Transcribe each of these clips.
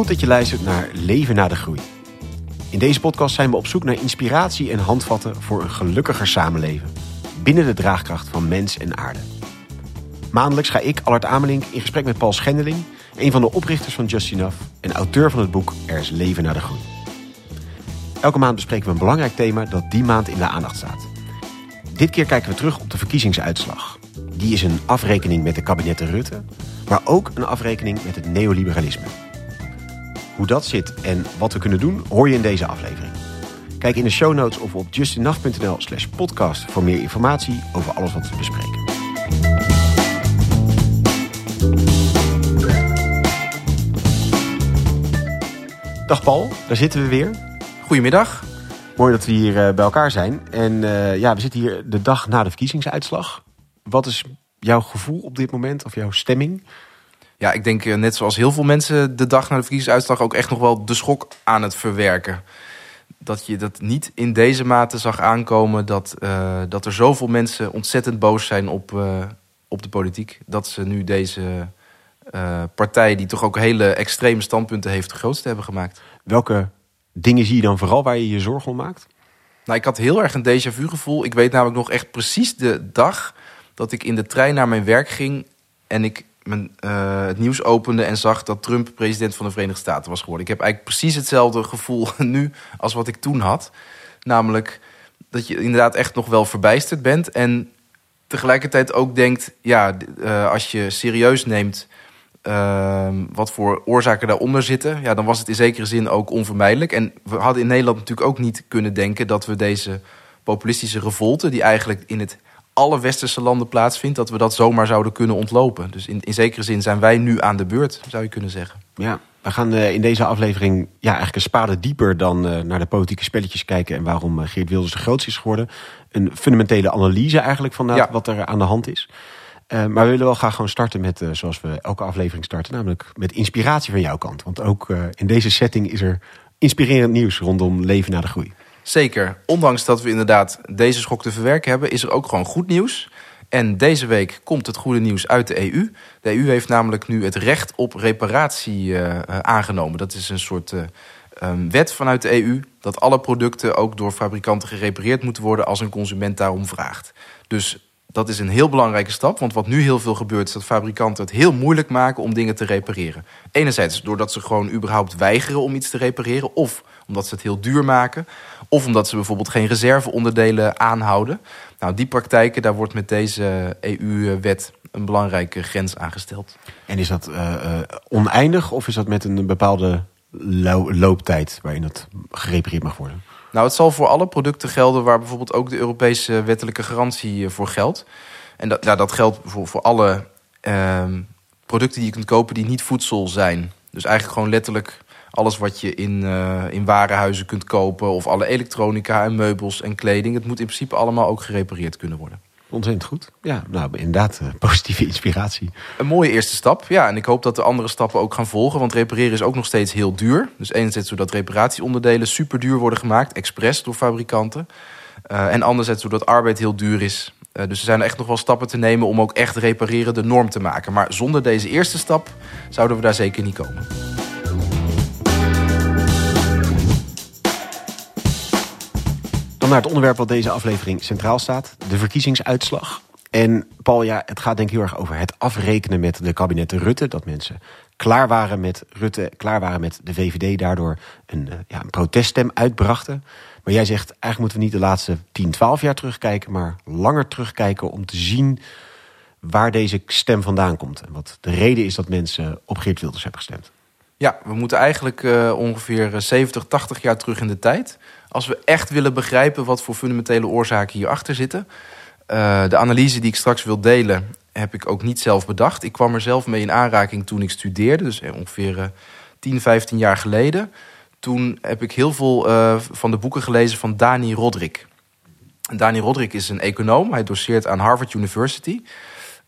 Goed dat je luistert naar Leven na de Groei. In deze podcast zijn we op zoek naar inspiratie en handvatten voor een gelukkiger samenleven. Binnen de draagkracht van mens en aarde. Maandelijks ga ik, Allard Amelink, in gesprek met Paul Schendeling, een van de oprichters van Just Enough en auteur van het boek Er is Leven na de Groei. Elke maand bespreken we een belangrijk thema dat die maand in de aandacht staat. Dit keer kijken we terug op de verkiezingsuitslag. Die is een afrekening met de kabinetten Rutte, maar ook een afrekening met het neoliberalisme. Hoe dat zit en wat we kunnen doen, hoor je in deze aflevering. Kijk in de show notes of op justinaf.nl slash podcast voor meer informatie over alles wat we bespreken. Dag Paul, daar zitten we weer. Goedemiddag. Mooi dat we hier eh, bij elkaar zijn. En eh, ja, we zitten hier de dag na de verkiezingsuitslag. Wat is jouw gevoel op dit moment of jouw stemming? Ja, ik denk eh, net zoals heel veel mensen de dag na de verkiezingsuitslag ook echt nog wel de schok aan het verwerken. Dat je dat niet in deze mate zag aankomen dat, uh, dat er zoveel mensen ontzettend boos zijn op, uh, op de politiek. Dat ze nu deze uh, partij, die toch ook hele extreme standpunten heeft, de grootste hebben gemaakt. Welke dingen zie je dan vooral waar je je zorgen om maakt? Nou, ik had heel erg een déjà vu gevoel. Ik weet namelijk nog echt precies de dag dat ik in de trein naar mijn werk ging en ik mijn, uh, het nieuws opende en zag dat Trump president van de Verenigde Staten was geworden. Ik heb eigenlijk precies hetzelfde gevoel nu als wat ik toen had. Namelijk dat je inderdaad echt nog wel verbijsterd bent. En tegelijkertijd ook denkt, ja, uh, als je serieus neemt uh, wat voor oorzaken daaronder zitten, ja, dan was het in zekere zin ook onvermijdelijk. En we hadden in Nederland natuurlijk ook niet kunnen denken dat we deze populistische revolte, die eigenlijk in het alle westerse landen plaatsvindt, dat we dat zomaar zouden kunnen ontlopen. Dus in, in zekere zin zijn wij nu aan de beurt, zou je kunnen zeggen. Ja, we gaan uh, in deze aflevering ja, eigenlijk een spade dieper dan uh, naar de politieke spelletjes kijken en waarom uh, Geert Wilders de grootste is geworden. Een fundamentele analyse eigenlijk van ja. wat er aan de hand is. maar we willen wel graag gewoon starten met, zoals we elke aflevering starten, namelijk met inspiratie van jouw kant. Want ook in deze setting is er inspirerend nieuws rondom leven na de groei. Zeker. Ondanks dat we inderdaad deze schok te verwerken hebben, is er ook gewoon goed nieuws. En deze week komt het goede nieuws uit de EU. De EU heeft namelijk nu het recht op reparatie uh, aangenomen. Dat is een soort um, wet vanuit de EU dat alle producten ook door fabrikanten gerepareerd moeten worden als een consument daarom vraagt. Dus dat is een heel belangrijke stap. Want wat nu heel veel gebeurt, is dat fabrikanten het heel moeilijk maken om dingen te repareren. Enerzijds doordat ze gewoon überhaupt weigeren om iets te repareren. Of omdat ze het heel duur maken. Of omdat ze bijvoorbeeld geen reserveonderdelen aanhouden. Nou, die praktijken, daar wordt met deze EU-wet een belangrijke grens aangesteld. En is dat uh, uh, oneindig of is dat met een bepaalde lo looptijd waarin het gerepareerd mag worden? Nou, het zal voor alle producten gelden waar bijvoorbeeld ook de Europese wettelijke garantie voor geldt. En dat, ja, dat geldt voor, voor alle uh, producten die je kunt kopen die niet voedsel zijn. Dus eigenlijk gewoon letterlijk alles wat je in, uh, in warenhuizen kunt kopen... of alle elektronica en meubels en kleding. Het moet in principe allemaal ook gerepareerd kunnen worden. Ontzettend goed. Ja, nou inderdaad, uh, positieve inspiratie. Een mooie eerste stap. Ja, en ik hoop dat de andere stappen ook gaan volgen. Want repareren is ook nog steeds heel duur. Dus enerzijds zodat reparatieonderdelen super duur worden gemaakt, expres door fabrikanten. Uh, en anderzijds doordat arbeid heel duur is. Uh, dus er zijn echt nog wel stappen te nemen om ook echt repareren de norm te maken. Maar zonder deze eerste stap zouden we daar zeker niet komen. Naar het onderwerp wat deze aflevering centraal staat: de verkiezingsuitslag. En Paul, ja, het gaat denk ik heel erg over het afrekenen met de kabinetten Rutte. Dat mensen klaar waren met Rutte, klaar waren met de VVD, daardoor een, ja, een proteststem uitbrachten. Maar jij zegt, eigenlijk moeten we niet de laatste 10, 12 jaar terugkijken, maar langer terugkijken om te zien waar deze stem vandaan komt. En wat de reden is dat mensen op Geert Wilders hebben gestemd. Ja, we moeten eigenlijk uh, ongeveer 70, 80 jaar terug in de tijd. Als we echt willen begrijpen wat voor fundamentele oorzaken hierachter zitten. Uh, de analyse die ik straks wil delen, heb ik ook niet zelf bedacht. Ik kwam er zelf mee in aanraking toen ik studeerde, dus ongeveer uh, 10, 15 jaar geleden. Toen heb ik heel veel van de boeken gelezen van Dani Rodrik. Dani Rodrik is een econoom, hij doseert aan Harvard University.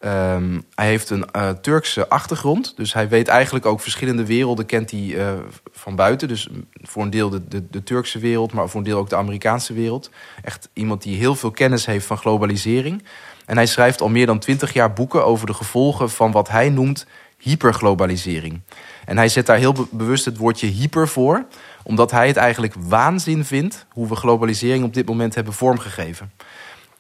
Um, hij heeft een uh, Turkse achtergrond. Dus hij weet eigenlijk ook verschillende werelden kent hij uh, van buiten. Dus voor een deel de, de, de, Turkse wereld, maar voor een deel ook de Amerikaanse wereld. Echt iemand die heel veel kennis heeft van globalisering. En hij schrijft al meer dan twintig jaar boeken over de gevolgen van wat hij noemt hyperglobalisering. En hij zet daar heel bewust het woordje hyper voor, omdat hij het eigenlijk waanzin vindt hoe we globalisering op dit moment hebben vormgegeven.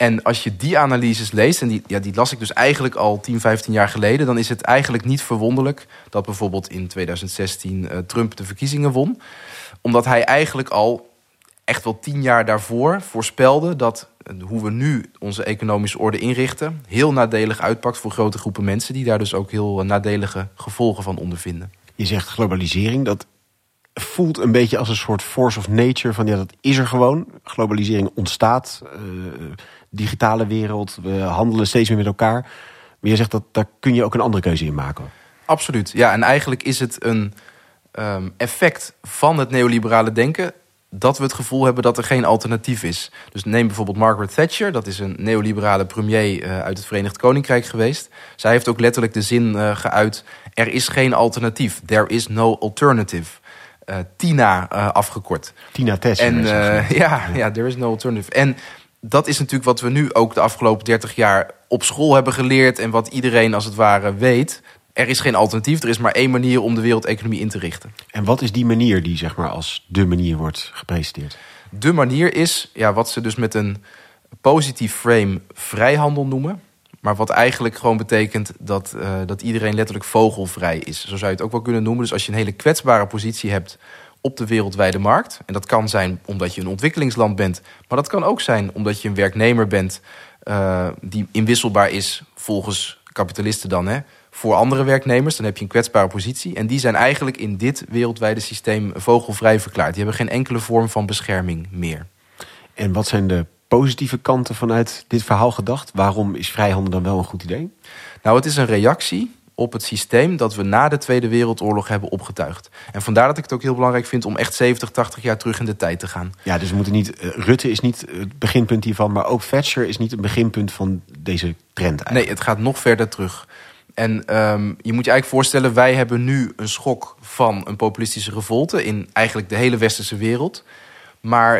En als je die analyses leest, en die, ja, die las ik dus eigenlijk al 10, 15 jaar geleden, dan is het eigenlijk niet verwonderlijk dat bijvoorbeeld in 2016 uh, Trump de verkiezingen won. Omdat hij eigenlijk al echt wel tien jaar daarvoor voorspelde dat hoe we nu onze economische orde inrichten, heel nadelig uitpakt voor grote groepen mensen, die daar dus ook heel nadelige gevolgen van ondervinden. Je zegt globalisering, dat voelt een beetje als een soort force of nature. Van ja, dat is er gewoon. Globalisering ontstaat. Digitale wereld. We handelen steeds meer met elkaar. Maar je zegt dat daar kun je ook een andere keuze in maken. Absoluut. Ja, en eigenlijk is het een um, effect van het neoliberale denken dat we het gevoel hebben dat er geen alternatief is. Dus neem bijvoorbeeld Margaret Thatcher, dat is een neoliberale premier uh, uit het Verenigd Koninkrijk geweest. Zij heeft ook letterlijk de zin uh, geuit: er is geen alternatief. There is no alternative. Uh, Tina afgekort. Tina Thatcher. En ja, ja, there is no alternative. En dat is natuurlijk wat we nu ook de afgelopen 30 jaar op school hebben geleerd en wat iedereen als het ware weet. Er is geen alternatief, er is maar één manier om de wereldeconomie in te richten. En wat is die manier die zeg maar als de manier wordt gepresenteerd? De manier is ja, wat ze dus met een positief frame vrijhandel noemen. Maar wat eigenlijk gewoon betekent dat, uh, dat iedereen letterlijk vogelvrij is. Zo zou je het ook wel kunnen noemen. Dus als je een hele kwetsbare positie hebt op de wereldwijde markt. En dat kan zijn omdat je een ontwikkelingsland bent. Maar dat kan ook zijn omdat je een werknemer bent uh, die inwisselbaar is volgens kapitalisten dan. Hè, voor andere werknemers. Dan heb je een kwetsbare positie. En die zijn eigenlijk in dit wereldwijde systeem vogelvrij verklaard. Die hebben geen enkele vorm van bescherming meer. En wat zijn de positieve kanten vanuit dit verhaal gedacht? Waarom is vrijhandel dan wel een goed idee? Nou, het is een reactie op het systeem dat we na de Tweede Wereldoorlog hebben opgetuigd. En vandaar dat ik het ook heel belangrijk vind om echt 70, 80 jaar terug in de tijd te gaan. Ja, dus we moeten niet. Uh, Rutte is niet het beginpunt hiervan, maar ook Thatcher is niet het beginpunt van deze trend. Eigenlijk. Nee, het gaat nog verder terug. En um, je moet je eigenlijk voorstellen, wij hebben nu een schok van een populistische revolte in eigenlijk de hele westerse wereld. Maar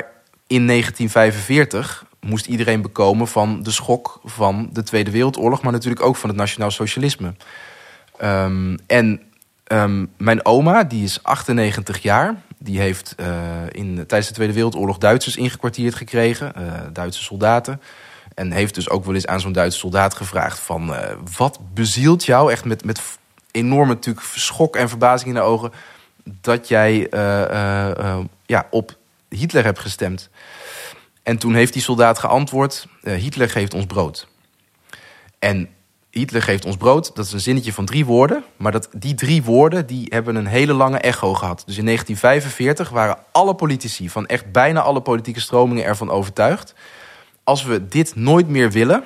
in 1945 moest iedereen bekomen van de schok van de Tweede Wereldoorlog, maar natuurlijk ook van het nationaal socialisme. Um, en um, mijn oma, die is 98 jaar, die heeft uh, in, tijdens de Tweede Wereldoorlog Duitsers ingekwartierd gekregen, uh, Duitse soldaten. En heeft dus ook wel eens aan zo'n Duitse soldaat gevraagd van... Uh, wat bezielt jou, echt met, met enorme natuurlijk schok en verbazing in de ogen... dat jij ja, op Hitler hebt gestemd. En toen heeft die soldaat geantwoord: Hitler geeft ons brood. En Hitler geeft ons brood, dat is een zinnetje van drie woorden. Maar dat, die drie woorden die hebben een hele lange echo gehad. Dus in 1945 waren alle politici van echt bijna alle politieke stromingen ervan overtuigd. Als we dit nooit meer willen,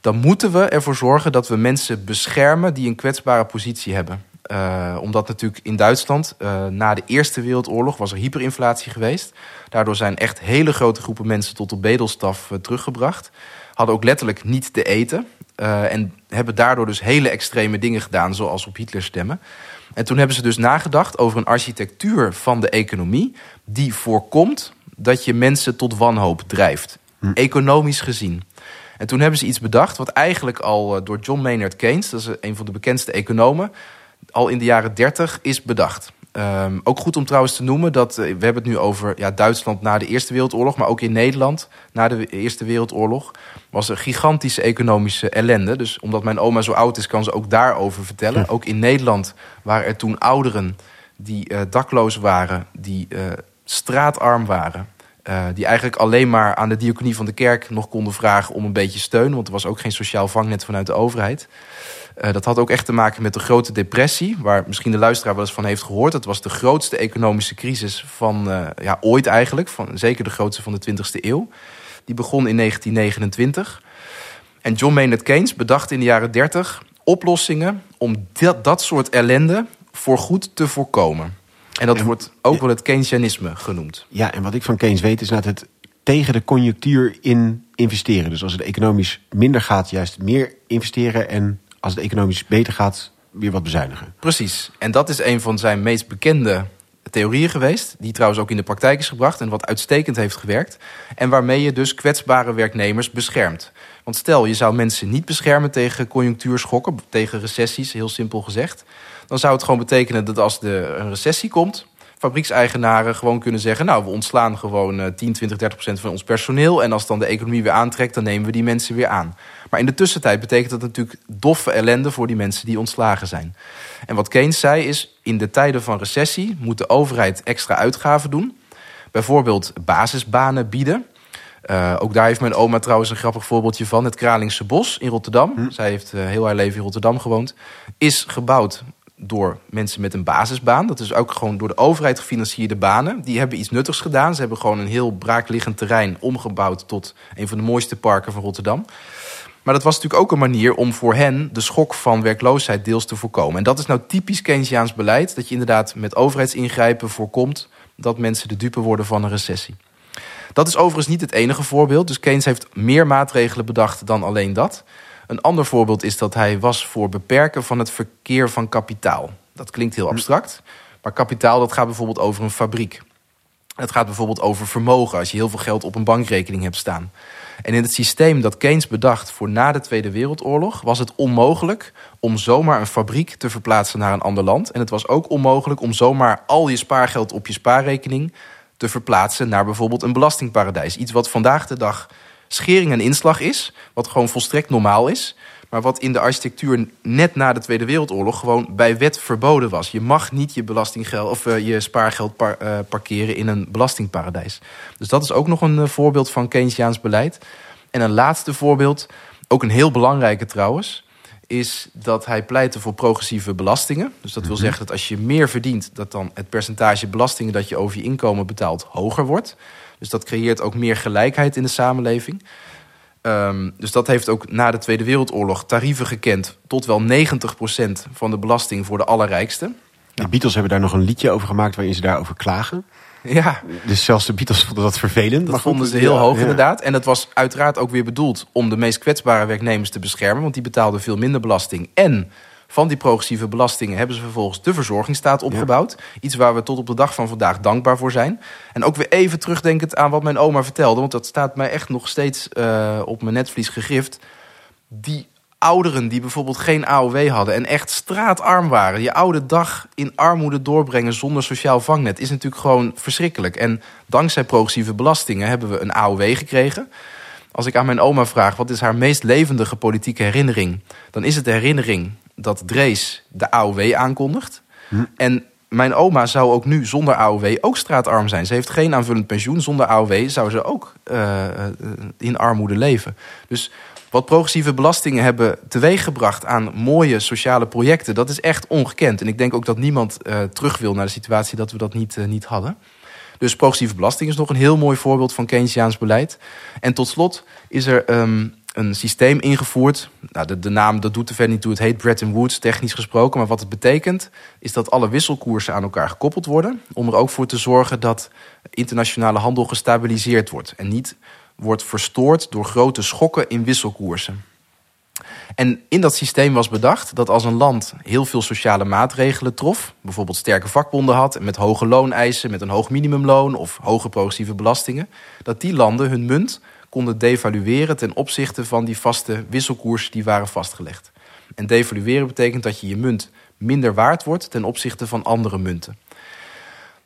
dan moeten we ervoor zorgen dat we mensen beschermen die een kwetsbare positie hebben. Uh, omdat natuurlijk in Duitsland uh, na de Eerste Wereldoorlog was er hyperinflatie geweest. Daardoor zijn echt hele grote groepen mensen tot de bedelstaf uh, teruggebracht. Hadden ook letterlijk niet te eten. en hebben daardoor dus hele extreme dingen gedaan, zoals op Hitler stemmen. En toen hebben ze dus nagedacht over een architectuur van de economie... die voorkomt dat je mensen tot wanhoop drijft. Hm. Economisch gezien. En toen hebben ze iets bedacht wat eigenlijk al door John Maynard Keynes... dat is een van de bekendste economen al in de jaren 30 is bedacht. Um, ook goed om trouwens te noemen dat uh, we hebben het nu over ja, Duitsland na de Eerste Wereldoorlog, maar ook in Nederland na de Eerste Wereldoorlog was er gigantische economische ellende. Dus omdat mijn oma zo oud is, kan ze ook daarover vertellen. Ja. Ook in Nederland waren er toen ouderen die uh, dakloos waren, die uh, straatarm waren. Die eigenlijk alleen maar aan de diaconie van de kerk nog konden vragen om een beetje steun. Want er was ook geen sociaal vangnet vanuit de overheid. Uh, dat had ook echt te maken met de grote depressie, waar misschien de luisteraar wel eens van heeft gehoord. Dat was de grootste economische crisis van uh, ja, ooit eigenlijk, van, zeker de grootste van de 20e eeuw. Die begon in 1929. En John Maynard Keynes bedacht in de jaren 30 oplossingen om dat, dat soort ellende voorgoed te voorkomen. En dat en, wordt ook wel het Keynesianisme genoemd. Ja, en wat ik van Keynes weet is dat het tegen de conjunctuur in investeren. Dus als het economisch minder gaat, juist meer investeren en als het economisch beter gaat, weer wat bezuinigen. Precies. En dat is een van zijn meest bekende theorieën geweest, die trouwens ook in de praktijk is gebracht en wat uitstekend heeft gewerkt. En waarmee je dus kwetsbare werknemers beschermt. Want stel, je zou mensen niet beschermen tegen conjunctuurschokken, tegen recessies, heel simpel gezegd. Dan zou het gewoon betekenen dat als er een recessie komt, fabriekseigenaren gewoon kunnen zeggen: Nou, we ontslaan gewoon 10, 20, 30 procent van ons personeel. En als dan de economie weer aantrekt, dan nemen we die mensen weer aan. Maar in de tussentijd betekent dat natuurlijk doffe ellende voor die mensen die ontslagen zijn. En wat Keynes zei is: in de tijden van recessie moet de overheid extra uitgaven doen. Bijvoorbeeld basisbanen bieden. Uh, ook daar heeft mijn oma trouwens een grappig voorbeeldje van. Het Kralingse Bos in Rotterdam. Hm. Zij heeft uh, heel haar leven in Rotterdam gewoond. Is gebouwd door mensen met een basisbaan. Dat is ook gewoon door de overheid gefinancierde banen. Die hebben iets nuttigs gedaan. Ze hebben gewoon een heel braakliggend terrein omgebouwd tot een van de mooiste parken van Rotterdam. Maar dat was natuurlijk ook een manier om voor hen de schok van werkloosheid deels te voorkomen. En dat is nou typisch Keynesiaans beleid: dat je inderdaad met overheidsingrijpen voorkomt dat mensen de dupe worden van een recessie. Dat is overigens niet het enige voorbeeld. Dus Keynes heeft meer maatregelen bedacht dan alleen dat. Een ander voorbeeld is dat hij was voor beperken van het verkeer van kapitaal. Dat klinkt heel abstract, maar kapitaal dat gaat bijvoorbeeld over een fabriek. Het gaat bijvoorbeeld over vermogen als je heel veel geld op een bankrekening hebt staan. En in het systeem dat Keynes bedacht voor na de Tweede Wereldoorlog was het onmogelijk om zomaar een fabriek te verplaatsen naar een ander land. En het was ook onmogelijk om zomaar al je spaargeld op je spaarrekening te verplaatsen naar bijvoorbeeld een belastingparadijs. Iets wat vandaag de dag schering en inslag is, wat gewoon volstrekt normaal is. Maar wat in de architectuur net na de Tweede Wereldoorlog gewoon bij wet verboden was. Je mag niet je belastinggeld of uh, je spaargeld par, uh, parkeren in een belastingparadijs. Dus dat is ook nog een uh, voorbeeld van Keynesiaans beleid. En een laatste voorbeeld, ook een heel belangrijke trouwens, is dat hij pleitte voor progressieve belastingen. Dus dat wil zeggen dat als je meer verdient, dat dan het percentage belastingen dat je over je inkomen betaalt hoger wordt. Dus dat creëert ook meer gelijkheid in de samenleving. Um, dus dat heeft ook na de Tweede Wereldoorlog tarieven gekend tot wel 90% van de belasting voor de allerrijkste. De Beatles hebben daar nog een liedje over gemaakt waarin ze daarover klagen. Ja. Dus zelfs de Beatles vonden dat vervelend. Dat vonden ze heel hoog inderdaad. En dat was uiteraard ook weer bedoeld om de meest kwetsbare werknemers te beschermen. Want die betaalden veel minder belasting. En van die progressieve belastingen hebben ze vervolgens de verzorgingsstaat opgebouwd. Iets waar we tot op de dag van vandaag dankbaar voor zijn. En ook weer even terugdenkend aan wat mijn oma vertelde, want dat staat mij echt nog steeds uh, op mijn netvlies gegrift. Die ouderen die bijvoorbeeld geen AOW hadden en echt straatarm waren, je oude dag in armoede doorbrengen zonder sociaal vangnet, is natuurlijk gewoon verschrikkelijk. En dankzij progressieve belastingen hebben we een AOW gekregen. Als ik aan mijn oma vraag wat is haar meest levendige politieke herinnering, dan is het de herinnering dat Drees de AOW aankondigt. Hm. En mijn oma zou ook nu zonder AOW ook straatarm zijn. Ze heeft geen aanvullend pensioen. Zonder AOW zou ze ook uh, in armoede leven. Dus wat progressieve belastingen hebben teweeggebracht aan mooie sociale projecten, dat is echt ongekend. En ik denk ook dat niemand uh, terug wil naar de situatie dat we dat niet, uh, niet hadden. Dus progressieve belasting is nog een heel mooi voorbeeld van Keynesiaans beleid. En tot slot is er um, een systeem ingevoerd. Nou, de, naam dat doet er verder niet toe. Het heet Bretton Woods, technisch gesproken. Maar wat het betekent, is dat alle wisselkoersen aan elkaar gekoppeld worden. Om er ook voor te zorgen dat internationale handel gestabiliseerd wordt. En niet wordt verstoord door grote schokken in wisselkoersen. En in dat systeem was bedacht dat als een land heel veel sociale maatregelen trof, bijvoorbeeld sterke vakbonden had met hoge looneisen, met een hoog minimumloon of hoge progressieve belastingen, dat die landen hun munt konden devalueren ten opzichte van die vaste wisselkoersen die waren vastgelegd. En devalueren betekent dat je je munt minder waard wordt ten opzichte van andere munten.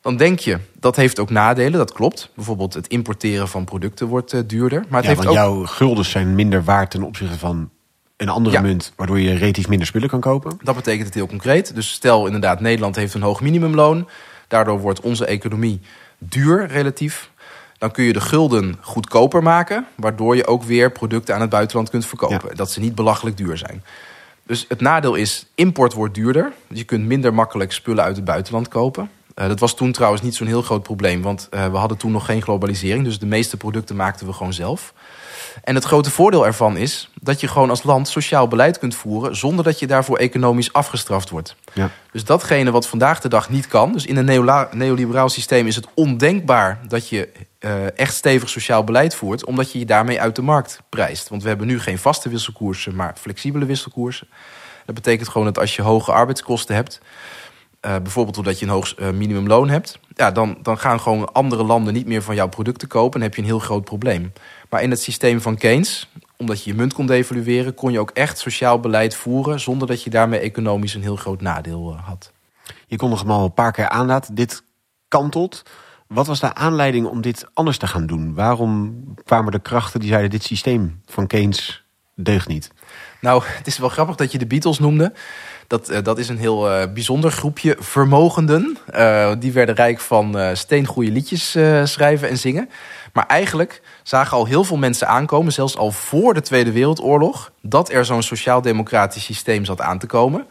Dan denk je, dat heeft ook nadelen, dat klopt. Bijvoorbeeld het importeren van producten wordt uh, duurder. Maar het ja, heeft want ook... jouw guldens zijn minder waard ten opzichte van een andere Ja. munt... waardoor je relatief minder spullen kan kopen. Dat betekent het heel concreet. Dus stel inderdaad, Nederland heeft een hoog minimumloon. Daardoor wordt onze economie duur relatief. Dan kun je de gulden goedkoper maken, waardoor je ook weer producten aan het buitenland kunt verkopen. Dat ze niet belachelijk duur zijn. Dus het nadeel is, import wordt duurder. Dus je kunt minder makkelijk spullen uit het buitenland kopen. Eh, dat was toen trouwens niet zo'n heel groot probleem, want eh, we hadden toen nog geen globalisering. Dus de meeste producten maakten we gewoon zelf. En het grote voordeel ervan is dat je gewoon als land sociaal beleid kunt voeren zonder dat je daarvoor economisch afgestraft wordt. Ja. Dus datgene wat vandaag de dag niet kan. Dus in een neoliberaal systeem is het ondenkbaar dat je eh, echt stevig sociaal beleid voert, omdat je je daarmee uit de markt prijst. Want we hebben nu geen vaste wisselkoersen, maar flexibele wisselkoersen. Dat betekent gewoon dat als je hoge arbeidskosten hebt, bijvoorbeeld doordat je een hoog minimumloon hebt, ja, dan, dan gaan gewoon andere landen niet meer van jouw producten kopen en heb je een heel groot probleem. Maar in het systeem van Keynes, omdat je je munt kon devalueren, kon je ook echt sociaal beleid voeren zonder dat je daarmee economisch een heel groot nadeel had. Je kon nog maar een paar keer aanlaten. Dit kantelt. Wat was de aanleiding om dit anders te gaan doen? Waarom kwamen de krachten die zeiden: dit systeem van Keynes deugt niet? Nou, het is wel grappig dat je de Beatles noemde. Dat, uh, dat is een heel uh, bijzonder groepje vermogenden. Uh, die werden rijk van steengoede liedjes schrijven en zingen. Maar eigenlijk zagen al heel veel mensen aankomen, zelfs al voor de Tweede Wereldoorlog, dat er zo'n sociaal-democratisch systeem zat aan te komen.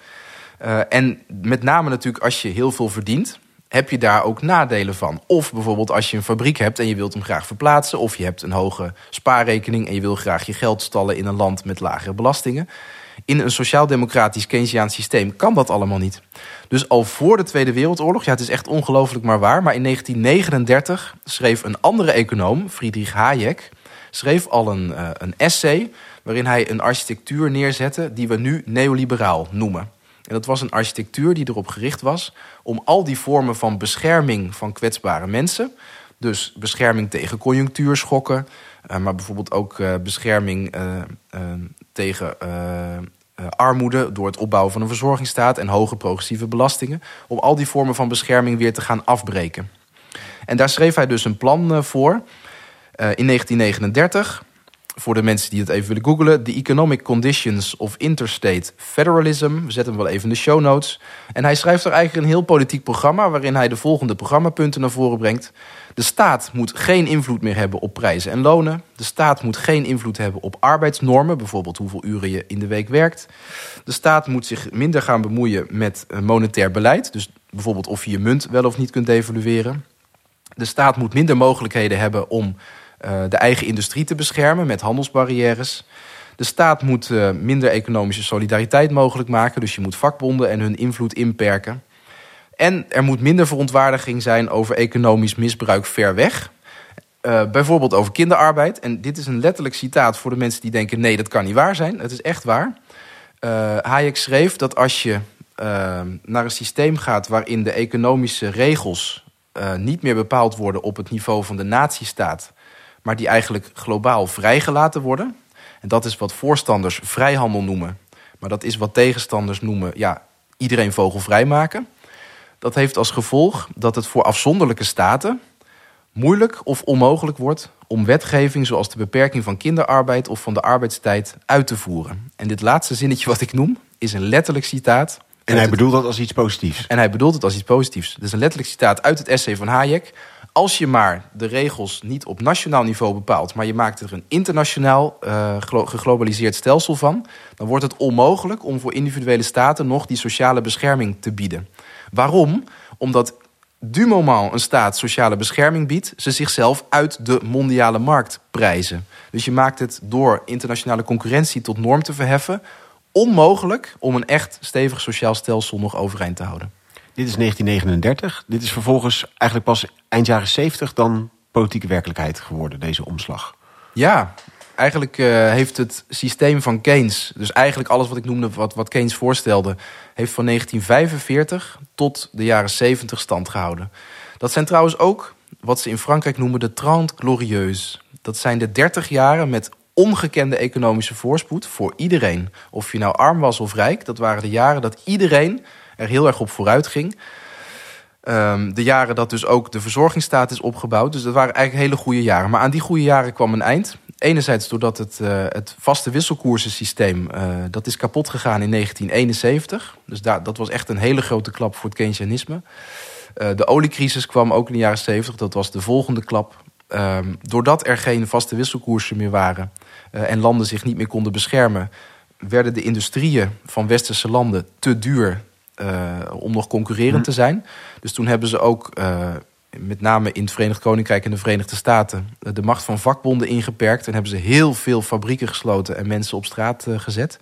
en met name natuurlijk als je heel veel verdient, heb je daar ook nadelen van. Of bijvoorbeeld als je een fabriek hebt en je wilt hem graag verplaatsen, of je hebt een hoge spaarrekening en je wil graag je geld stallen in een land met lagere belastingen. In een sociaal-democratisch Keynesiaans systeem kan dat allemaal niet. Dus al voor de Tweede Wereldoorlog, ja, het is echt ongelooflijk maar waar, maar in 1939 schreef een andere econoom, Friedrich Hayek, schreef al een, uh, een essay waarin hij een architectuur neerzette die we nu neoliberaal noemen. En dat was een architectuur die erop gericht was om al die vormen van bescherming van kwetsbare mensen, dus bescherming tegen conjunctuurschokken, uh, maar bijvoorbeeld ook uh, bescherming uh, tegen armoede door het opbouwen van een verzorgingsstaat en hoge progressieve belastingen, om al die vormen van bescherming weer te gaan afbreken. En daar schreef hij dus een plan voor in 1939 voor de mensen die het even willen googlen. The Economic Conditions of Interstate Federalism. We zetten hem wel even in de show notes. En hij schrijft er eigenlijk een heel politiek programma... waarin hij de volgende programmapunten naar voren brengt. De staat moet geen invloed meer hebben op prijzen en lonen. De staat moet geen invloed hebben op arbeidsnormen. Bijvoorbeeld hoeveel uren je in de week werkt. De staat moet zich minder gaan bemoeien met eh, monetair beleid. Dus bijvoorbeeld of je je munt wel of niet kunt devalueren. De staat moet minder mogelijkheden hebben om de eigen industrie te beschermen met handelsbarrières. De staat moet uh, minder economische solidariteit mogelijk maken. Dus je moet vakbonden en hun invloed inperken. En er moet minder verontwaardiging zijn over economisch misbruik ver weg. Uh, bijvoorbeeld over kinderarbeid. En dit is een letterlijk citaat voor de mensen die denken: nee, dat kan niet waar zijn. Het is echt waar. Uh, Hayek schreef dat als je naar een systeem gaat waarin de economische regels niet meer bepaald worden op het niveau van de natiestaat, maar die eigenlijk globaal vrijgelaten worden. En dat is wat voorstanders vrijhandel noemen. Maar dat is wat tegenstanders noemen, ja, iedereen vogelvrij maken. Dat heeft als gevolg dat het voor afzonderlijke staten moeilijk of onmogelijk wordt om wetgeving zoals de beperking van kinderarbeid of van de arbeidstijd uit te voeren. En dit laatste zinnetje wat ik noem is een letterlijk citaat. En hij bedoelt dat als iets positiefs. En hij bedoelt het als iets positiefs. Is een letterlijk citaat uit het essay van Hayek als je maar de regels niet op nationaal niveau bepaalt, maar je maakt er een internationaal uh, geglobaliseerd stelsel van, dan wordt het onmogelijk om voor individuele staten nog die sociale bescherming te bieden. Waarom? Omdat du moment een staat sociale bescherming biedt, ze zichzelf uit de mondiale markt prijzen. Dus je maakt het door internationale concurrentie tot norm te verheffen onmogelijk om een echt stevig sociaal stelsel nog overeind te houden. Dit is 1939. Dit is vervolgens eigenlijk pas eind jaren 70 dan politieke werkelijkheid geworden, deze omslag. Ja, eigenlijk uh, heeft het systeem van Keynes, dus eigenlijk alles wat ik noemde, wat, wat Keynes voorstelde, heeft van 1945 tot de jaren 70 stand gehouden. Dat zijn trouwens ook wat ze in Frankrijk noemen de Trente Glorieuses. Dat zijn de 30 jaren met ongekende economische voorspoed voor iedereen. Of je nou arm was of rijk, dat waren de jaren dat iedereen er heel erg op vooruit ging. Um, de jaren dat dus ook de verzorgingsstaat is opgebouwd. Dus dat waren eigenlijk hele goede jaren. Maar aan die goede jaren kwam een eind. Enerzijds doordat het, uh, het vaste wisselkoersensysteem... Uh, dat is kapot gegaan in 1971. Dus daar, dat was echt een hele grote klap voor het Keynesianisme. Uh, de oliecrisis kwam ook in de jaren 70. Dat was de volgende klap. Um, doordat er geen vaste wisselkoersen meer waren... en landen zich niet meer konden beschermen... werden de industrieën van westerse landen te duur om nog concurrerend te zijn. Dus toen hebben ze ook, uh, met name in het Verenigd Koninkrijk en de Verenigde Staten, de macht van vakbonden ingeperkt. En hebben ze heel veel fabrieken gesloten en mensen op straat gezet.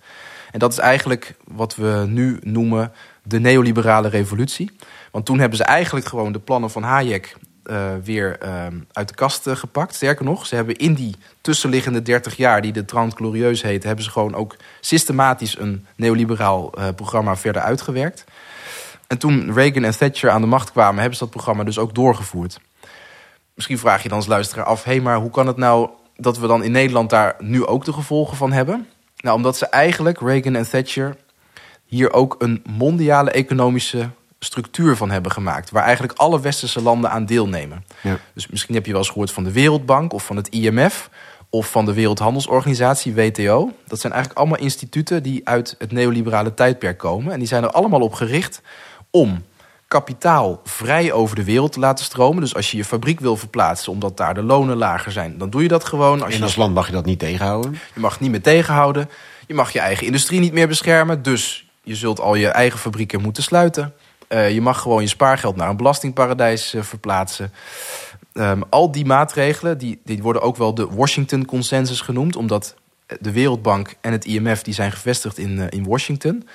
En dat is eigenlijk wat we nu noemen de neoliberale revolutie. Want toen hebben ze eigenlijk gewoon de plannen van Hayek uh, weer uh, uit de kast uh, gepakt. Sterker nog, ze hebben in die tussenliggende 30 jaar, die de Trant Glorieus heet, hebben ze gewoon ook systematisch een neoliberaal programma verder uitgewerkt. En toen Reagan en Thatcher aan de macht kwamen, hebben ze dat programma dus ook doorgevoerd. Misschien vraag je dan als luisteraar af: hé, hey, maar hoe kan het nou dat we dan in Nederland daar nu ook de gevolgen van hebben? Nou, omdat ze eigenlijk, Reagan en Thatcher, hier ook een mondiale economische structuur van hebben gemaakt. Waar eigenlijk alle westerse landen aan deelnemen. Ja. Dus misschien heb je wel eens gehoord van de Wereldbank of van het IMF of van de Wereldhandelsorganisatie, WTO. Dat zijn eigenlijk allemaal instituten die uit het neoliberale tijdperk komen. En die zijn er allemaal op gericht om kapitaal vrij over de wereld te laten stromen. Dus als je je fabriek wil verplaatsen omdat daar de lonen lager zijn, dan doe je dat gewoon. Als en als land mag je dat niet tegenhouden? Je mag het niet meer tegenhouden. Je mag je eigen industrie niet meer beschermen. Dus je zult al je eigen fabrieken moeten sluiten. Uh, je mag gewoon je spaargeld naar een belastingparadijs uh, verplaatsen. Um, al die maatregelen die, worden ook wel de Washington Consensus genoemd, omdat de Wereldbank en het IMF die zijn gevestigd in, uh, in Washington.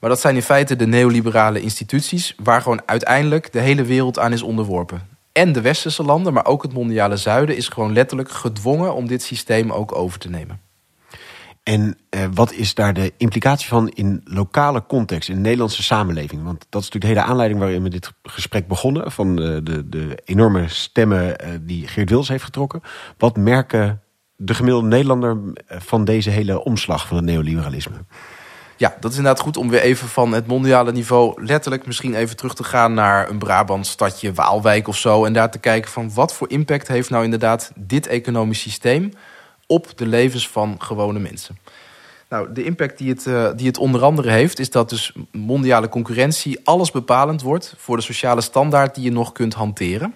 Maar dat zijn in feite de neoliberale instituties waar gewoon uiteindelijk de hele wereld aan is onderworpen. En de westerse landen, maar ook het mondiale zuiden is gewoon letterlijk gedwongen om dit systeem ook over te nemen. En eh, wat is daar de implicatie van in lokale context, in de Nederlandse samenleving? Want dat is natuurlijk de hele aanleiding waarin we dit gesprek begonnen. Van de, de, de enorme stemmen eh, die Geert Wils heeft getrokken. Wat merken de gemiddelde Nederlander eh, van deze hele omslag van het neoliberalisme? Ja, dat is inderdaad goed om weer even van het mondiale niveau letterlijk misschien even terug te gaan naar een Brabant stadje, Waalwijk of zo. En daar te kijken van wat voor impact heeft nou inderdaad dit economisch systeem op de levens van gewone mensen. Nou, de impact die het, uh, die het onder andere heeft, is dat dus mondiale concurrentie alles bepalend wordt voor de sociale standaard die je nog kunt hanteren.